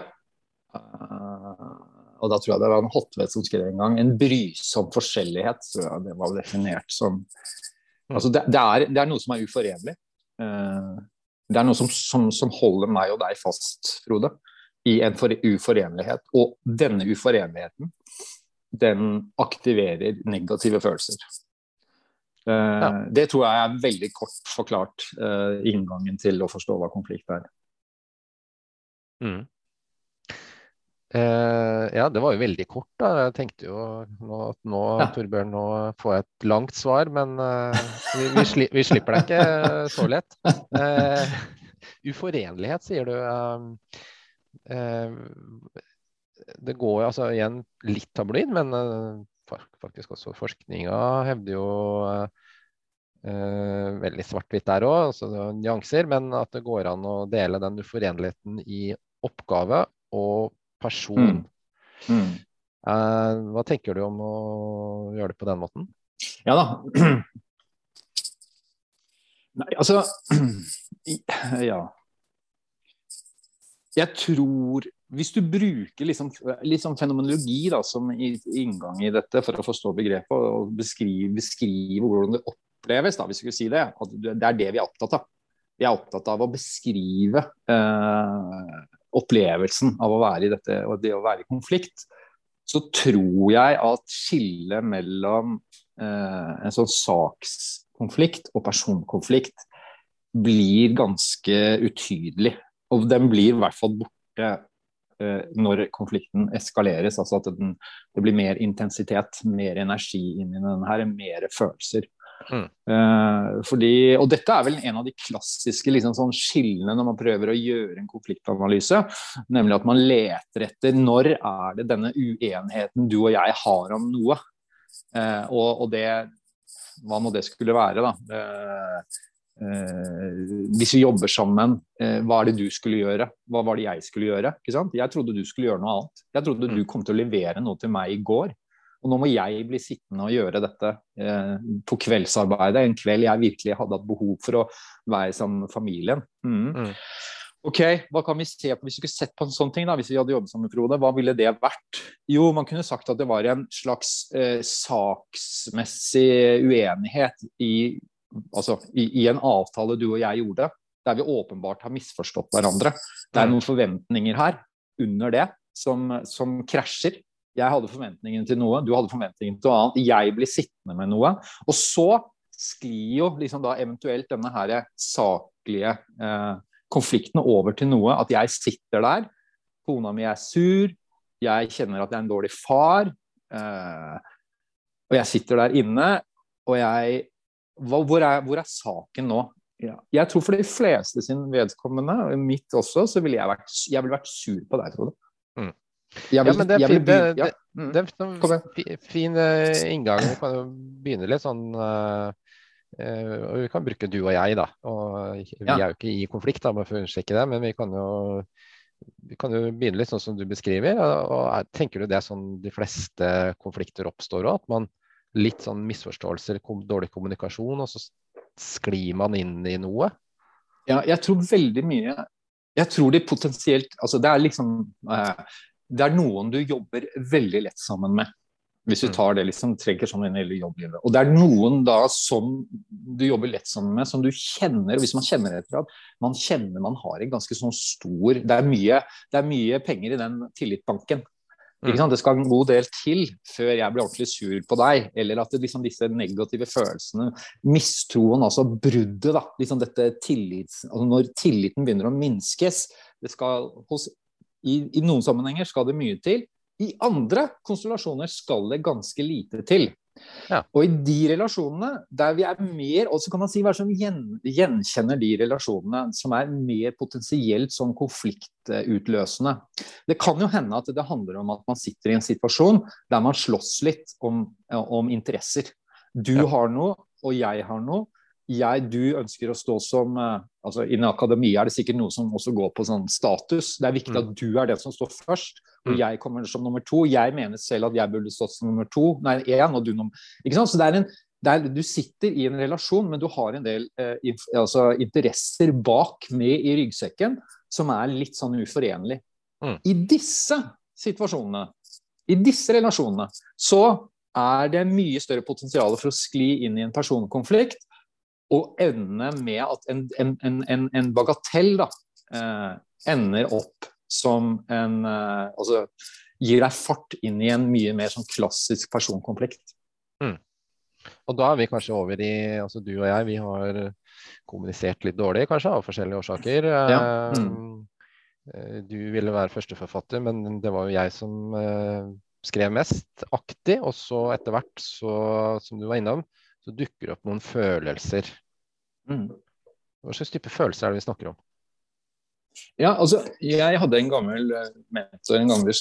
uh, Og da tror jeg det var en Hotvedt som skrev en gang en brysom forskjellighet. Så det var definert som mm. altså det, det, er, det, er, noe som er uforenlig. Uh, det er noe som, som, som, holder meg og deg fast, Frode, i en for, uforenlighet. Og denne uforenligheten, den aktiverer negative følelser. Ja. Eh, det tror jeg er veldig kort forklart uh, inngangen til å forstå hva konflikt er. Mm. Uh, ja, det var jo veldig kort. da. Jeg tenkte jo nå, at nå, ja. Torbjørn, nå får jeg et langt svar, men uh, vi, vi, sli, vi, slipper deg ikke så lett. uforenlighet, sier du. Det går jo altså igjen litt tabloid, men faktisk også forskninga hevder jo eh, veldig svart-hvitt der òg, altså nyanser, men at det går an å dele den uforenligheten i oppgave og person. Mm. Mm. Eh, hva tenker du om å gjøre det på den måten? Ja da. Nei, altså Ja. Jeg tror hvis du bruker liksom, liksom fenomenologi da, som inngang i dette for å forstå begrepet og beskrive, beskrive hvordan det oppleves, da, hvis vi skulle si det, at det er det vi er opptatt av. Vi er opptatt av å beskrive eh, opplevelsen av å være i dette og det å være i konflikt. Så tror jeg at skillet mellom eh, en sånn sakskonflikt og personkonflikt blir ganske utydelig. Og den blir i hvert fall borte når konflikten eskaleres. Altså at den, det blir mer intensitet, mer energi inn i denne her, mer følelser. Mm. Uh, fordi, og dette er vel en av de klassiske liksom, sånn skillene når man prøver å gjøre en konfliktanalyse. Nemlig at man leter etter når er det denne uenigheten du og jeg har om noe. Uh, og, og, det Hva må det skulle være, da? Eh, hvis vi jobber sammen, eh, hva er det du skulle gjøre? Hva var det jeg skulle gjøre? Jeg trodde du skulle gjøre noe annet. Jeg trodde du mm. kom til å levere noe til meg i går. Og nå må jeg bli sittende og gjøre dette eh, på kveldsarbeidet. En kveld jeg virkelig hadde hatt behov for å være sammen med familien. Mm. Mm. Ok, hva kan vi se på Hvis vi skulle sett på en sånn ting, da, hvis vi hadde jobbet sammen, Frode, hva ville det vært? Jo, man kunne sagt at det var en slags eh, saksmessig uenighet i altså, i, i, en avtale du og jeg gjorde, der vi åpenbart har misforstått hverandre. Det er mm. noen forventninger her under det som, som krasjer. Jeg hadde forventningene til noe, du hadde forventningene til noe annet. Jeg blir sittende med noe. Og så sklir jo liksom da eventuelt denne her saklige eh, konflikten over til noe at jeg sitter der, kona mi er sur, jeg kjenner at jeg er en dårlig far, eh, og jeg sitter der inne, og jeg hvor er, hvor er saken nå? Ja. Jeg tror for de fleste sin vedkommende, mitt også, så ville jeg vært, jeg ville vært sur på deg, Frode. Mm. ja, men det er, fin, det, det, mm. det fin uh, inngang. Vi kan jo begynne litt sånn uh, uh, Vi kan bruke du og jeg, da. Og vi ja. er jo ikke i konflikt, da, for å understreke det, men vi kan jo vi kan jo begynne litt sånn som du beskriver. og, og Tenker du det er sånn de fleste konflikter oppstår òg? At man litt sånn misforståelser, dårlig kommunikasjon, og så sklir man inn i noe? Ja, jeg tror veldig mye Jeg tror det potensielt Altså, det er liksom eh, Det er noen du jobber veldig lett sammen med. Hvis du Mm. tar det liksom, trekker sånn inn i hele jobblivet. Og det er noen da som du jobber lett sammen med, som du kjenner. Hvis man kjenner etter at man kjenner man har en ganske sånn stor Det er mye, det er mye penger i den tillitbanken. Sant? Det skal en god del til før jeg blir ordentlig sur på deg. Eller at det, liksom, disse negative følelsene, mistroen, altså bruddet, da. Liksom dette tillits, altså når tilliten begynner å minskes. Det skal hos, i, I noen sammenhenger skal det mye til. I andre konstellasjoner skal det ganske lite til. Ja. Og i de relasjonene der vi er mer, og så kan man si hva som gjen, gjenkjenner de relasjonene som er mer potensielt som konfliktutløsende. Det kan jo hende at det handler om at man sitter i en situasjon der man slåss litt om, om interesser. Du Ja. har noe, og jeg har noe. Jeg, du ønsker å stå som eh, altså Innen akademia er det sikkert noe som også går på sånn status. Det er viktig Mm. at du er den som står først, og Mm. jeg kommer som nummer to. Jeg mener selv at jeg burde stått som nummer to, nei, én, og du nummer Ikke sant? Så det er en det er, du sitter i en relasjon, men du har en del eh, inf, altså, interesser bak med i ryggsekken som er litt sånn uforenlig. Mm. I disse situasjonene, i disse relasjonene, så er det mye større potensial for å skli inn i en personkonflikt og ende med at en, en, en, en, en bagatell da, eh, ender opp som en eh, Altså gir deg fart inn i en mye mer sånn klassisk personkonflikt. Og da er vi kanskje over i Altså du og jeg, vi har kommunisert litt dårlig, kanskje, av forskjellige årsaker. Ja, Mm. Du ville være førsteforfatter, men det var jo jeg som eh, skrev mest aktig. Og så etter hvert, så, som du var innom, så dukker det opp noen følelser. Mm. Hva slags type følelser er det vi snakker om? Ja, altså, jeg hadde en gammel eh, mentor, en gammel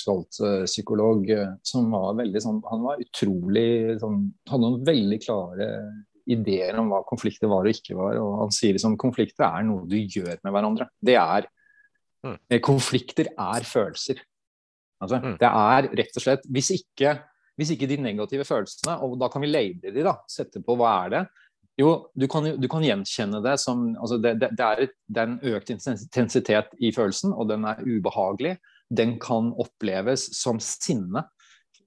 psykolog, som var veldig sånn Han var utrolig sånn Hadde noen veldig klare ideer om hva konflikter var og ikke var. Og han sier liksom konflikter er noe du gjør med hverandre. Det er Mm. eh, Konflikter er følelser. Altså, Mm. Det er rett og slett Hvis ikke, hvis ikke de negative følelsene, og da kan vi label de, da, sette på hva er det jo, du kan, du kan gjenkjenne det som altså det, det, det, er det er en økt intensitet i følelsen, og den er ubehagelig. Den kan oppleves som sinne.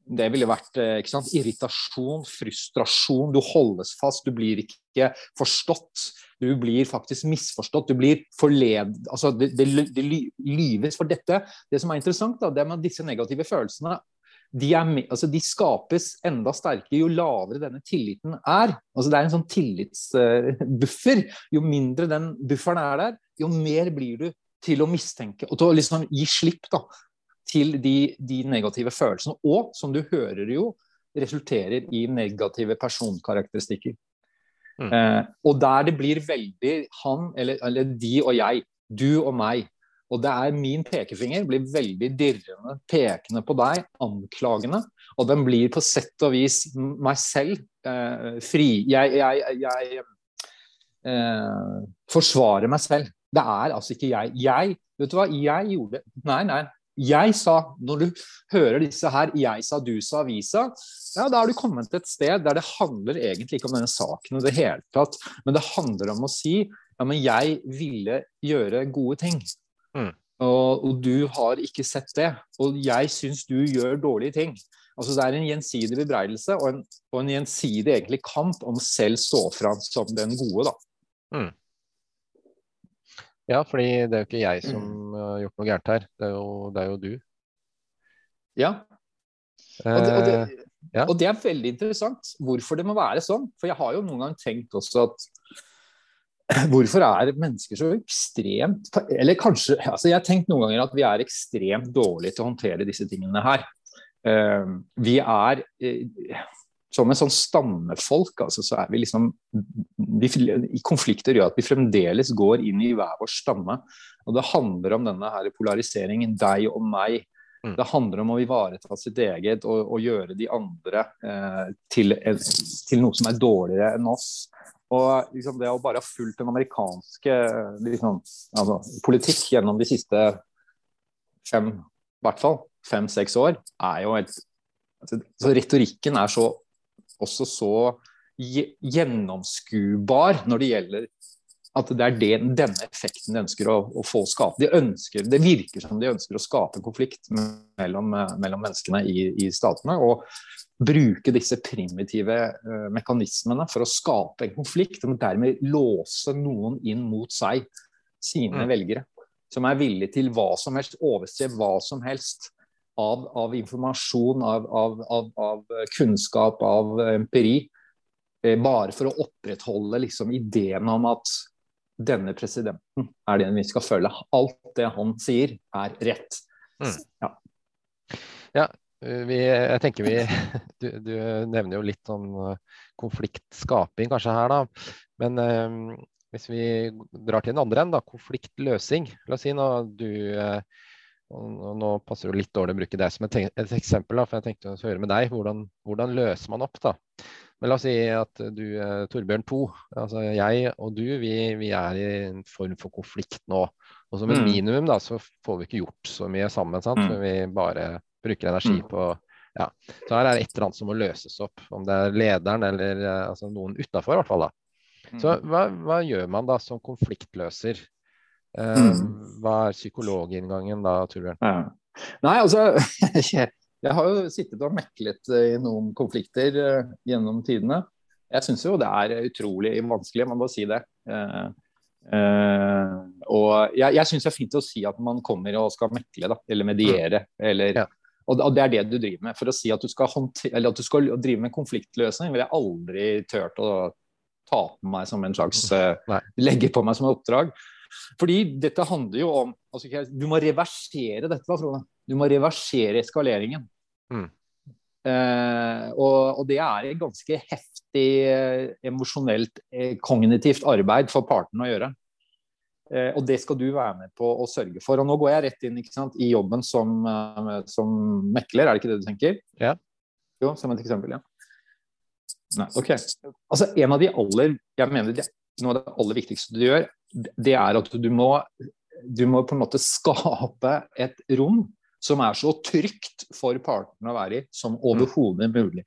Det ville vært eh, ikke sant? irritasjon, frustrasjon. Du holdes fast, du blir ikke forstått. Du blir faktisk misforstått. Du blir forled... Altså, det, det, det lyves for dette. Det som er interessant, da, det er at disse negative følelsene de, med, altså de skapes enda sterkere jo lavere denne tilliten er. Altså det er en sånn tillitsbuffer. jo mindre den bufferen er der, jo mer blir du til å mistenke og til å liksom gi slipp da, til de, de negative følelsene. Og som du hører jo, resulterer i negative personkarakteristikker. Mm. Eh, og der det blir veldig han eller, eller de og jeg, du og meg, og det er min pekefinger blir veldig dirrende, pekende på deg, anklagende. Og den blir på sett og vis meg selv eh, fri. Jeg, jeg, jeg eh, forsvarer meg selv. Det er altså ikke jeg. Jeg, vet du hva, jeg gjorde Nei, nei. Jeg sa, når du hører disse her, jeg sa, du sa, vi sa, ja, da har du kommet til et sted der det handler egentlig ikke om denne saken i det hele tatt, men det handler om å si ja, men jeg ville gjøre gode ting. Mm. Og, og du har ikke sett det. Og jeg syns du gjør dårlige ting. Altså Det er en gjensidig bebreidelse og en, og en gjensidig egentlig kamp om selv stå fram som den gode. da. Ja, fordi det er jo ikke jeg som har gjort noe gærent her. Det er jo, det er jo du. Ja, og det, og, Eh, det, ja. og det er veldig interessant hvorfor det må være sånn. For jeg har jo noen gang tenkt også at Hvorfor er mennesker så ekstremt Eller kanskje altså Jeg har tenkt noen ganger at vi er ekstremt dårlige til å håndtere disse tingene her. Eh, vi er eh, som en sånn stammefolk, altså, så er vi liksom vi, I konflikter gjør at vi fremdeles går inn i hver vår stamme. Og det handler om denne her polariseringen, deg og meg. Mm. Det handler om å ivareta sitt eget og, og gjøre de andre eh, til, til noe som er dårligere enn oss. Og liksom, det å bare ha fulgt den amerikanske liksom, altså, politikk gjennom de siste fem, i hvert fall fem-seks år, er jo helt altså, så Retorikken er så også så gje- gjennomskubar når det gjelder At det er det, denne effekten de ønsker å, å få skape. De ønsker, det virker som de ønsker å skape konflikt mellom, mellom menneskene i, i, statene. Og bruke disse primitive uh, mekanismene for å skape en konflikt. Og dermed låse noen inn mot seg, sine mm. velgere. Som er villige til hva som helst, overse hva som helst av, av informasjon, av, av, av, kunnskap, av empiri. Eh, bare for å opprettholde liksom, ideen om at denne presidenten er den vi skal følge. Alt det han sier, er rett. Mm. Ja. ja vi, jeg tenker vi du, du, nevner jo litt om eh, konfliktskaping kanskje her, da. Men um, hvis vi drar til den andre enden, konfliktløsing. La oss si nå du uh, og nå passer det litt dårlig å bruke det som et, et eksempel, da, for jeg tenkte å høre med deg. Hvordan, hvordan løser man opp? da? Men la oss si at du, eh, Torbjørn 2, altså jeg og du, vi, vi, er i en form for konflikt nå. Og som et mm. minimum da, så får vi ikke gjort så mye sammen, sant? Mm. for vi bare bruker energi mm. på ja. Så her er det et eller annet som må løses opp. Om det er lederen eller eh, altså noen utafor. Mm. Så hva, hva, gjør man da som konfliktløser? Eh, hva er psykologinngangen da, Torbjørn? Ja. Nei, altså Jeg har jo sittet og meklet eh, i noen konflikter uh, gjennom tidene. Jeg syns jo det er utrolig vanskelig, man må si det. Uh, uh, og jeg, jeg syns det er fint å si at man kommer og skal mekle, da, eller mediere. Eller, ja. og, og, det er det du driver med. For å si at du skal, eller at du skal drive med konfliktløsning, vil jeg aldri turt å ta på meg som en slags Legge på meg som et oppdrag. Fordi dette handler jo om altså, Du må reversere dette, Frode. Du må reversere eskaleringen. Mm. Eh, og, og, det er et ganske heftig eh, emosjonelt, eh, kognitivt arbeid for partene å gjøre. Eh, og det skal du være med på å sørge for. Og nå går jeg rett inn sant, i jobben som, eh, som, mekler, er det ikke det du tenker? Ja. Jo, som et eksempel, ja. Nei, ok. Altså, en av de aller jeg mener det, Noe av det aller viktigste du gjør, det er at du må, du må på en måte skape et rom som er så trygt for partene å være i som mm. overhodet mulig.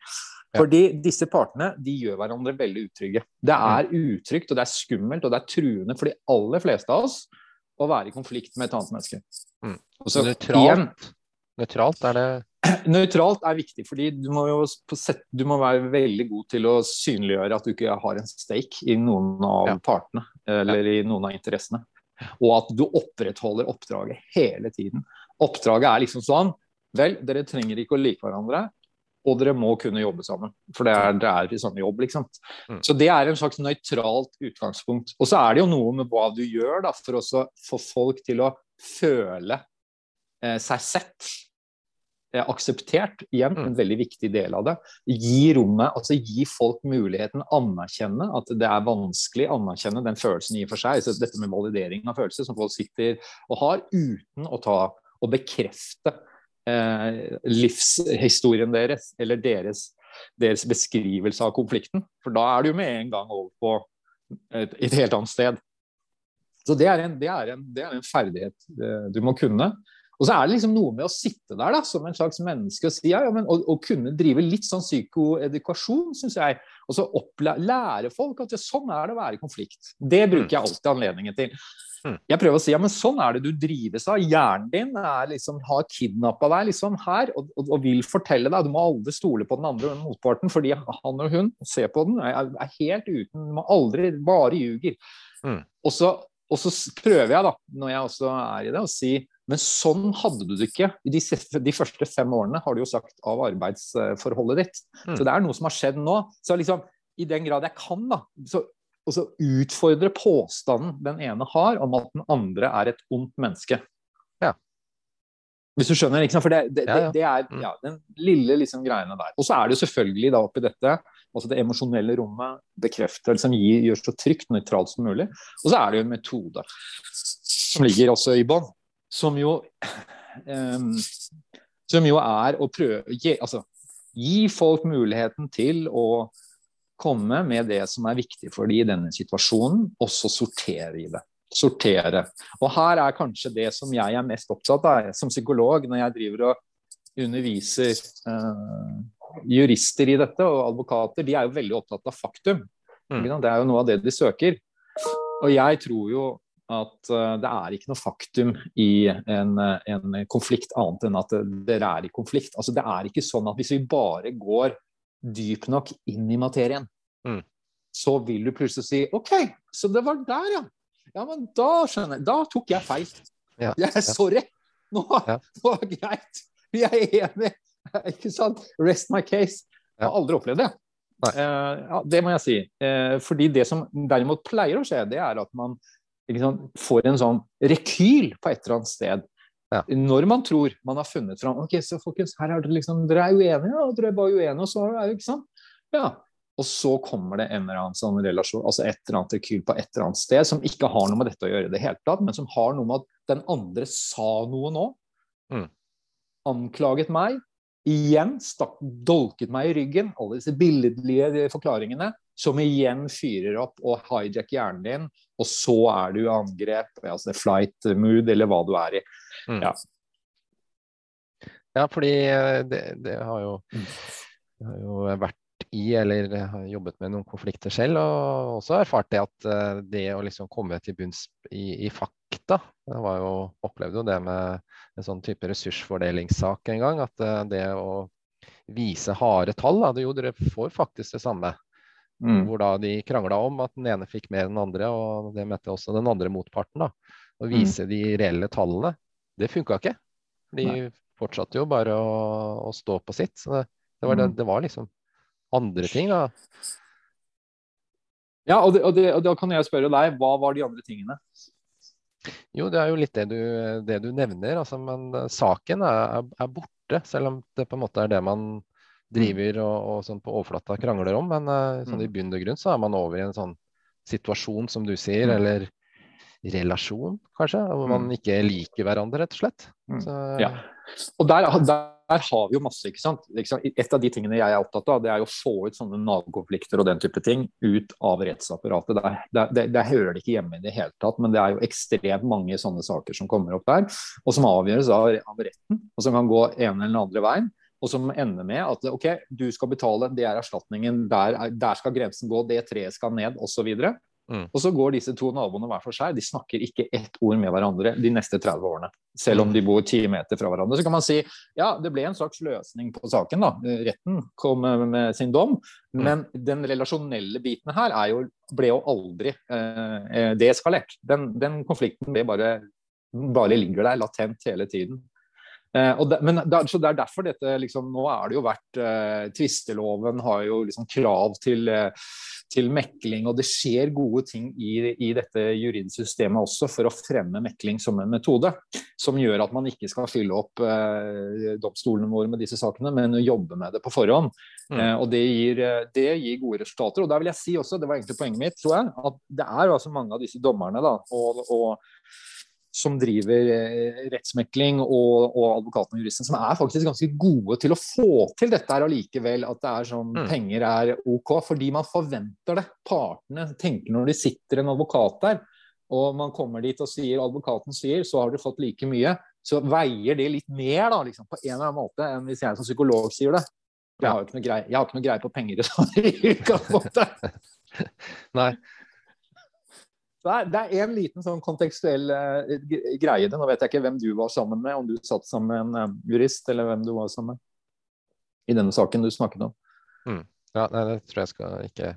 Fordi disse partene de gjør hverandre veldig utrygge. Det mm. er utrygt, og det er skummelt og det er truende for de aller fleste av oss å være i konflikt med et annet menneske. Mm. Så, nøytralt, nøytralt er det Nøytralt er viktig, fordi du må, jo sett, du må være veldig god til å synliggjøre at du ikke har en stake i noen av ja. partene eller ja. i noen av interessene. Og at du opprettholder oppdraget hele tiden. Oppdraget er liksom sånn Vel, dere trenger ikke å like hverandre, og dere må kunne jobbe sammen. For det er, det er i samme jobb, liksom. Mm. Så det er en slags nøytralt utgangspunkt. Og så er det jo noe med hva du gjør da, for å få folk til å føle eh, seg sett. Eh, akseptert, igjen mm. en veldig viktig del av det. Gi rommet, altså gi folk muligheten, anerkjenne at det er vanskelig, anerkjenne den følelsen i og for seg. Så dette med validering av følelser som folk sitter og har uten å ta å bekrefte eh, livshistorien deres, eller deres, deres, beskrivelse av konflikten. For da er du med en gang over på et, et helt annet sted. Så det er, en, det, er en, det er en, ferdighet eh, du må kunne. Og så er det liksom noe med å sitte der da, som en slags menneske og si ja, ja, men, og kunne drive litt sånn psykoedukasjon, syns jeg. Og så lære folk at ja, sånn er det å være i konflikt. Det bruker jeg alltid anledningen til. Mm. Jeg prøver å si ja, men sånn er det du drives av. Hjernen din er liksom, har kidnappa deg liksom her og, og, og, vil fortelle deg. Du må aldri stole på den andre motparten, fordi han og hun ser på den, er, er helt uten må aldri Bare ljuger. Mm. Og, så, og, så, prøver jeg, da, når jeg også er i det, å si men sånn hadde du det ikke. I de, de, første fem årene har du jo sagt av arbeidsforholdet ditt. Mm. Så det er noe som har skjedd nå. Så liksom, i den grad jeg kan, da, så og så utfordre påstanden den ene har om at den andre er et ondt menneske. Ja. Hvis du skjønner? Liksom, for det, det, ja, ja. det er mm. ja, den lille liksom, greiene der. Og så er det jo selvfølgelig da oppi dette altså det emosjonelle rommet, bekreftelse som gir, gjør så trygt nøytralt som mulig. Og så er det jo en metode som ligger også i bånn, som jo um, Som jo er å prøve gi, altså, gi folk muligheten til å komme med det som er viktig for dem i denne situasjonen, og så sortere i det. Sortere. Og her er kanskje det som jeg er mest opptatt av som psykolog, når jeg driver og underviser uh, jurister i dette, og advokater, de er jo veldig opptatt av faktum. Mm. Det er jo noe av det de søker. Og jeg tror jo at uh, det er ikke noe faktum i en, en, konflikt annet enn at dere er i konflikt. Altså Det er ikke sånn at hvis vi bare går dypt nok inn i materien, Mm. så vil du plutselig si OK, så det var der, ja. Ja, men da skjønner jeg. Da tok jeg feil. Ja, Jeg er sorry. Nå, Ja. nå er det greit. Vi er enige. Ikke sant? Rest my case. Jeg har aldri opplevd det. Eh, ja, det må jeg si. Eh, fordi det som derimot pleier å skje, det er at man sant, får en sånn rekyl på et eller annet sted. Ja. Når man tror man har funnet fram Ok, så folkens, her er det liksom Dere er uenige, ja, dere er bare uenige, og så er det ikke sant? Ja. Og så kommer det en eller annen sånn relasjon, altså et eller annet rekyl på et eller annet sted som ikke har noe med dette å gjøre i det hele tatt, men som har noe med at den andre sa noe nå. Mm. Anklaget meg. Igjen stakk, dolket meg i ryggen. Alle disse billedlige forklaringene som igjen fyrer opp og hijacker hjernen din, og så er du i angrep, altså flight mood, eller hva du er i. Ja, fordi eh, det, det har jo det har jo vært i eller har jobbet med noen konflikter selv, og også erfart det at eh, det å liksom komme til bunns i, i fakta Jeg var jo, opplevde jo det med en sånn type ressursfordelingssak en gang. At eh, det å vise harde tall da, det, Jo, dere får faktisk det samme. Mm. Hvor da de krangla om at den ene fikk mer enn den andre, og det mente også den andre motparten. da. Å Mm. vise de reelle tallene. Det funka ikke. De Nei. fortsatte jo bare å, å stå på sitt. Så det, det, var, det, Mm. det var liksom andre ting, da. Ja, og, det, og, det, og da kan jeg spørre deg, hva var de andre tingene? Jo, det er jo litt det du, det du nevner, altså, men eh, saken er, er, borte. Selv om det på en måte er det man driver og, og sånn på overflata krangler om. Men eh, sånn i Mm. bunn og grunn så er man over i en sånn situasjon, som du sier, Mm. eller relasjon, kanskje, hvor man Mm. ikke liker hverandre, rett og slett. Så, Ja. Og der, der, der har vi jo masse, ikke sant. Et av de tingene jeg er opptatt av, det er jo å få ut sånne nabokonflikter og den type ting ut av rettsapparatet. Der, der, der, der hører det ikke hjemme i det hele tatt, men det er jo ekstremt mange sånne saker som kommer opp der, og som avgjøres av, av retten, og som kan gå ene eller andre veien. Og som ender med at ok, du skal betale, det er erstatningen, der, er, der skal grensen gå, det treet skal ned, osv. Mm. Og så går disse to naboene hver for seg. De snakker ikke ett ord med hverandre de neste 30 årene. Selv om de bor ti meter fra hverandre. Så kan man si ja, det ble en slags løsning på saken. da. Retten kom med sin dom. Men den relasjonelle biten her er jo, ble jo aldri eh, deeskalert. Den, den konflikten bare, bare ligger der latent hele tiden. Eh, det, men det, så det er derfor dette liksom, Nå er det jo vært eh, Tvisteloven har jo liksom krav til, eh, til mekling, og det skjer gode ting i, i dette juridsystemet også for å fremme mekling som en metode. Som gjør at man ikke skal fylle opp eh, domstolene våre med disse sakene, men jobbe med det på forhånd. Mm. Eh, og det gir, eh, det gir gode resultater. Og der vil jeg si også, det var egentlig poenget mitt, tror jeg, at det er altså mange av disse dommerne da, og, og som driver eh, rettsmekling og, og advokaten og juristen, som er faktisk ganske gode til å få til dette her allikevel. At det er sånn, Mm. penger er OK, fordi man forventer det. Partene tenker når de sitter en advokat der, og man kommer dit og sier, advokaten sier, så har du fått like mye, så veier det litt mer da, liksom, på en eller annen måte enn hvis jeg som psykolog sier det. Jeg har jo ikke noe greie, ikke noe greie på penger i utgangspunktet. Nei. Det er, det en liten sånn kontekstuell eh, greie. Nå vet jeg ikke hvem du var sammen med, om du satt sammen med en eh, jurist, eller hvem du var sammen med. I denne saken du snakket om. Ja, nei, det tror jeg skal ikke,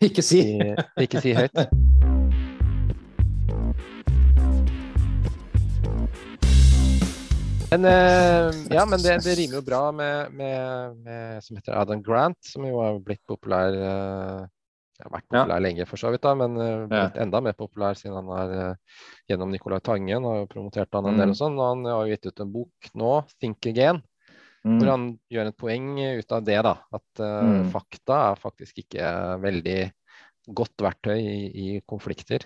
Ikke si! ikke, ikke si høyt. Men, eh, ja, men det, det rimer jo bra med, med, med som heter Adam Grant, som jo har blitt populær eh, har vært Ja. populær lenge for så vidt, da, men blitt Ja. enda mer populær siden han er eh, gjennom Nicolai Tangen har jo promotert han en del Mm. og sånn. Og han har jo gitt ut en bok nå, 'Think Again', hvor Mm. han gjør et poeng ut av det. da, At uh, Mm. fakta er faktisk ikke veldig godt verktøy i, i konflikter.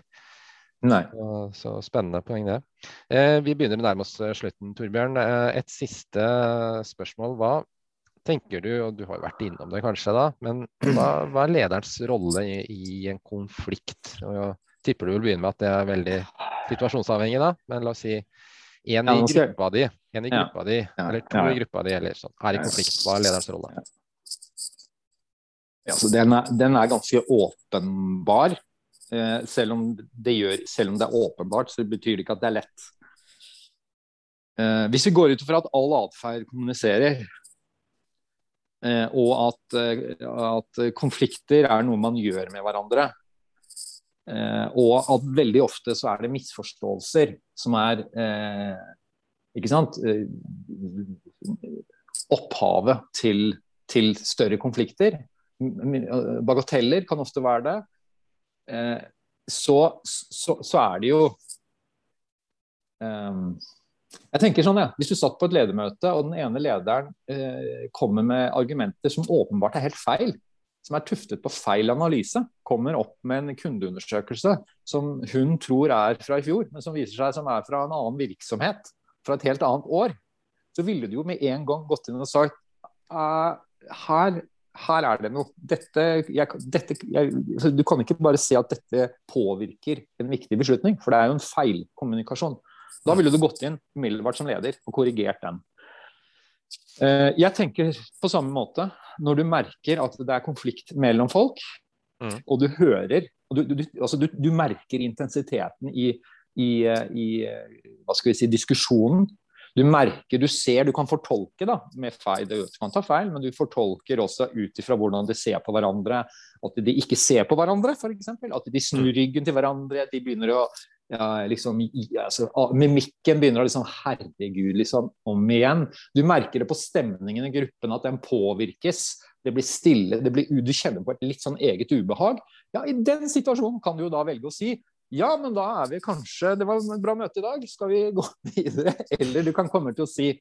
Så, så spennende poeng, det. Eh, vi begynner å nærme oss eh, slutten, Torbjørn. Eh, et siste spørsmål. Hva tenker du, og du har jo vært innom det kanskje, da, men hva, hva er lederens rolle i, i en konflikt? Og jeg tipper du vil begynne med at det er veldig situasjonsavhengig, da, men la oss si en i gruppa di, en i gruppa di, eller to i gruppa di, eller sånn, er i konflikt. Hva er lederens rolle? Ja, så den, er, den er ganske åpenbar. Eh, selv, om det gjør, selv om det er åpenbart, så betyr det ikke at det er lett. Eh, hvis vi går ut fra at all atferd kommuniserer, og at, eh, at, konflikter er noe man gjør med hverandre, eh, og at veldig ofte så er det misforståelser som er ikke sant opphavet til, til større konflikter. Bagateller kan ofte være det. Eh, så, så, så, er det jo um, Jeg tenker sånn, ja. Hvis du satt på et ledermøte, og den ene lederen eh, kommer med argumenter som åpenbart er helt feil, som er tuftet på feil analyse, kommer opp med en kundeundersøkelse som hun tror er fra i fjor, men som viser seg som er fra en annen virksomhet, fra et helt annet år, så ville du jo med en gang gått inn og sagt uh, her, her, er det noe. Dette, jeg, dette jeg, altså, Du kan ikke bare se at dette påvirker en viktig beslutning, for det er jo en feilkommunikasjon. Da ville du gått inn umiddelbart som leder og korrigert den. Uh, jeg tenker på samme måte når du merker at det er konflikt mellom folk, mm. og du hører og du, du, altså du, du merker intensiteten i, i, i, hva skal vi si, diskusjonen du merker, du ser, du kan fortolke da, med feil. Du kan ta feil, men du fortolker også ut ifra hvordan de ser på hverandre. At de ikke ser på hverandre, f.eks. At de snur mm. ryggen til hverandre. de begynner å ja, liksom, altså, Mimikken begynner å liksom Herregud, liksom, om igjen. Du merker det på stemningen i gruppen, at den påvirkes. Det blir stille, det blir, du kjenner på et litt sånn eget ubehag. Ja, I den situasjonen kan du jo da velge å si ja, men da er vi kanskje Det var et bra møte i dag, skal vi gå videre? Eller du kan komme til å si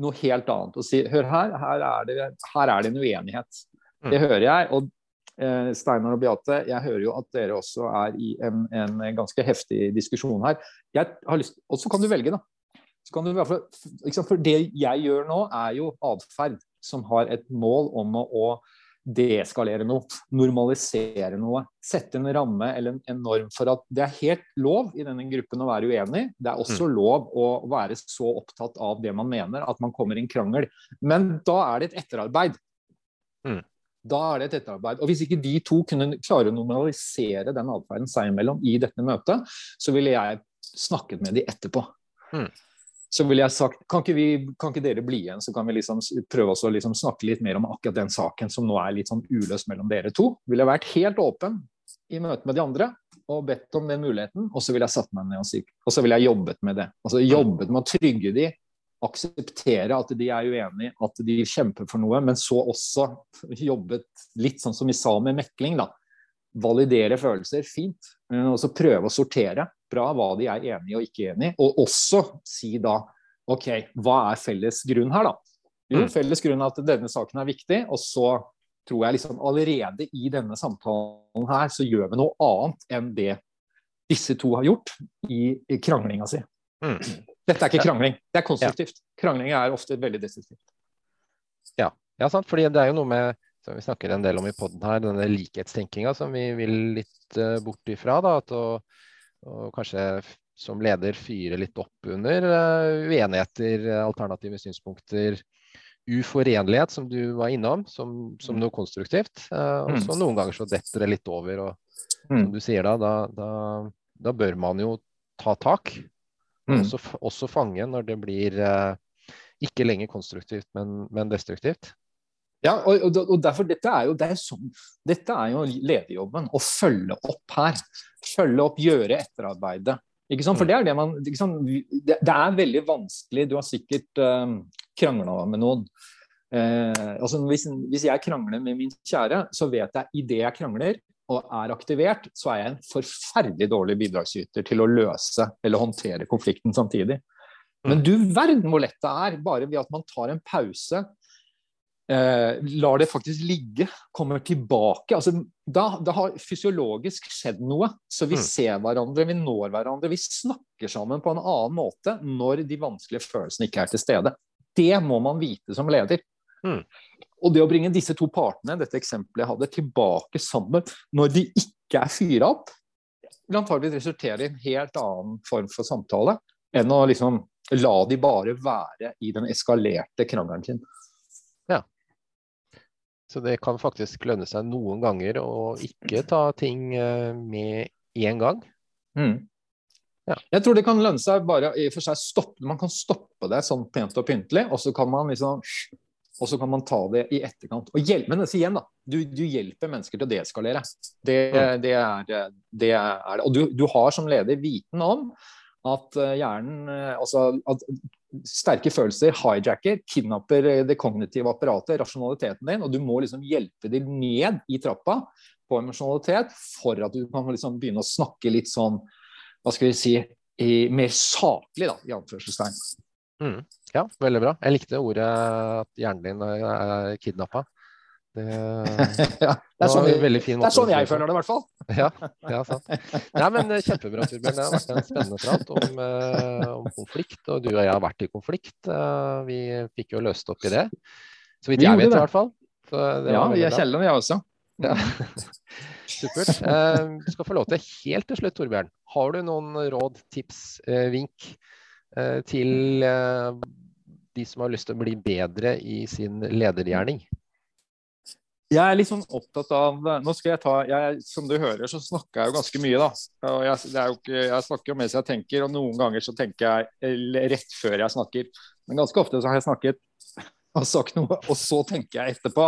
noe helt annet. Og si hør her, her er det, her er det en uenighet. Mm. Det hører jeg. Og Steinar og Beate, jeg hører jo at dere også er i en, en ganske heftig diskusjon her. Jeg har lyst, Og så kan du velge, da. Så kan du, for, liksom, for det jeg gjør nå, er jo atferd som har et mål om å, å deeskalere noe, normalisere noe. Sette en ramme eller en norm for at det er helt lov i denne gruppen å være uenig. Det er også mm. lov å være så opptatt av det man mener at man kommer i en krangel. Men da er det et etterarbeid. Mm. Da er det et etterarbeid. Og Hvis ikke de to kunne klare å normalisere den atferden seg imellom i dette møtet, så ville jeg snakket med de etterpå. Mm så ville jeg sagt kan ikke, vi, kan ikke, dere bli igjen, så kan vi liksom prøve å liksom snakke litt mer om akkurat den saken som nå er litt sånn uløst mellom dere to. Ville jeg vært helt åpen i møte med de andre og bedt om den muligheten. Og så ville jeg satt meg ned og, og så ville jeg jobbet med det. Altså Jobbet med å trygge de, akseptere at de er uenige, at de kjemper for noe, men så også jobbet litt sånn som vi sa med mekling. da, Validere følelser, fint. Og så prøve å sortere bra hva de er enige og ikke enige, og også si da OK, hva er felles grunn her, da? Jo, mm. felles grunn er at denne saken er viktig, og så tror jeg liksom allerede i denne samtalen her, så gjør vi noe annet enn det disse to har gjort i, i kranglinga si. Mm. Dette er ikke krangling, det er konstruktivt. Krangling er ofte veldig destruktivt. Ja. ja, sant. fordi det er jo noe med som vi snakker en del om i poden her, denne likhetstenkinga som vi vil litt uh, bort ifra. da, at å og kanskje som leder fyre litt opp under uh, uenigheter, alternative synspunkter, uforenlighet, som du var innom, som, som noe konstruktivt. Uh, og så mm. noen ganger så detter det litt over. Og som mm. du sier da, da, da, da bør man jo ta tak. Mm. Også, også, fange når det blir eh, ikke lenger konstruktivt, men, men destruktivt. Ja, og, og, derfor, dette er jo, det er sånn, dette er jo lederjobben. Å følge opp her. Følge opp, gjøre etterarbeidet. Ikke sant? For det er det man det, det, er veldig vanskelig. Du har sikkert um, eh, krangla med noen. Eh, altså hvis, hvis, jeg krangler med min kjære, så vet jeg idet jeg krangler og er aktivert, så er jeg en forferdelig dårlig bidragsyter til å løse eller håndtere konflikten samtidig. Men du verden hvor lett det er, bare ved at man tar en pause, eh, lar det faktisk ligge, kommer tilbake. Altså, da, da, har fysiologisk skjedd noe. Så vi mm. ser hverandre, vi når hverandre. Vi snakker sammen på en annen måte når de vanskelige følelsene ikke er til stede. Det må man vite som leder. Mm. Og det å bringe disse to partene dette eksempelet jeg hadde, tilbake sammen når de ikke er fyra opp, vil antageligvis resultere i en helt annen form for samtale enn å liksom la de bare være i den eskalerte krangelen sin. Ja. Så det kan faktisk lønne seg noen ganger å ikke ta ting eh, med én gang. Mm. Ja. Jeg tror det kan lønne seg bare i og for seg stoppe Man kan stoppe det sånn pent og pyntelig, og så kan man liksom og så kan man ta det i etterkant. Og hjelpe, men altså igjen da, du, du hjelper mennesker til å deeskalere. Det, det, er det. Er, og du, du, har som leder viten om at eh, hjernen eh, altså at sterke følelser hijacker, kidnapper det kognitive apparatet, rasjonaliteten din, og du må liksom hjelpe dem ned i trappa på emosjonalitet for at du kan liksom begynne å snakke litt sånn, hva skal vi si, mer saklig, da, i anførselstegn. Mm. Ja, veldig bra. Jeg likte ordet at hjernen din er kidnappa. Det, ja, det er sånn, det er sånn jeg føler det, i hvert fall. Ja, ja sant. Nei, men eh, Kjempebra, Torbjørn. Det har vært en spennende prat om, uh, om, konflikt. Og du og jeg har vært i konflikt. Uh, vi fikk jo løst opp i det. Så vidt jeg vet, i hvert fall. ja, vi er kjelleren, jeg også. Ja. Supert. Du skal få lov til helt til slutt, Torbjørn. Har du noen råd, tips, vink til de som har lyst til å bli bedre i sin ledergjerning? Jeg er litt sånn opptatt av nå skal jeg ta, jeg, Som du hører, så snakker jeg jo ganske mye, da. Og jeg, ikke, jeg snakker jo mens jeg tenker, og noen ganger så tenker jeg rett før jeg snakker. Men ganske ofte så har jeg snakket og sagt noe, og så tenker jeg etterpå.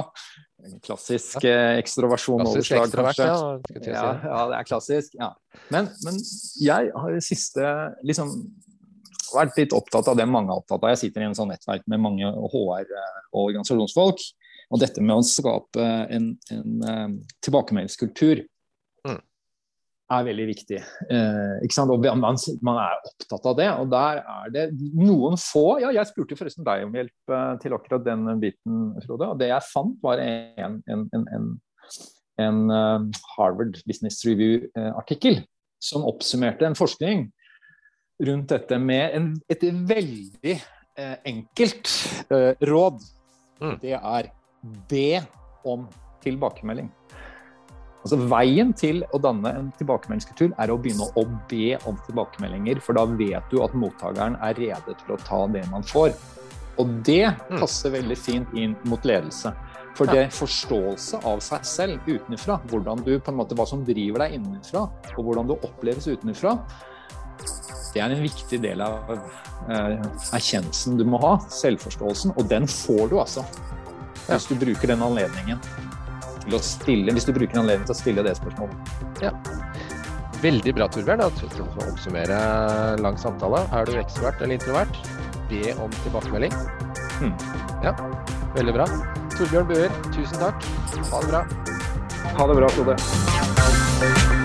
En klassisk eh, ekstroversjon-overslag, kanskje. Ja, ja, ja, det er klassisk. Ja. Men, men jeg har det siste liksom vært litt opptatt av det mange er opptatt av. Jeg sitter i en sånn nettverk med mange HR- og organisasjonsfolk. Og dette med å skape en, en um, tilbakemeldingskultur mm. er veldig viktig. Eh, ikke sant? Og man, man, er opptatt av det. Og der er det noen få Ja, jeg spurte forresten deg om hjelp til akkurat den biten, Frode. Og det jeg fant, var en, en, en, en Harvard Business Review-artikkel som oppsummerte en forskning rundt dette med en, et veldig eh, enkelt eh, råd. Mm. Det er be om tilbakemelding. Altså Veien til å danne en tilbakemeldingskultur er å begynne å be om tilbakemeldinger, for da vet du at mottakeren er rede til å ta det man får. Og det mm. passer veldig fint inn mot ledelse. For det forståelse av seg selv utenfra, hvordan du på en måte, hva som driver deg innenfra, og hvordan du oppleves utenfra, det er en viktig del av uh, erkjennelsen du må ha, selvforståelsen, og den får du altså. Hvis du bruker den anledningen til å stille, hvis du bruker anledningen til å stille det spørsmålet. Ja. Veldig bra, Torbjørn. For å oppsummere lang samtale. Er du ekstrovert eller introvert? Be om tilbakemelding. Hmm. Ja, veldig bra. Torbjørn Buer, tusen takk. Ha det bra. Ha det bra, Frode.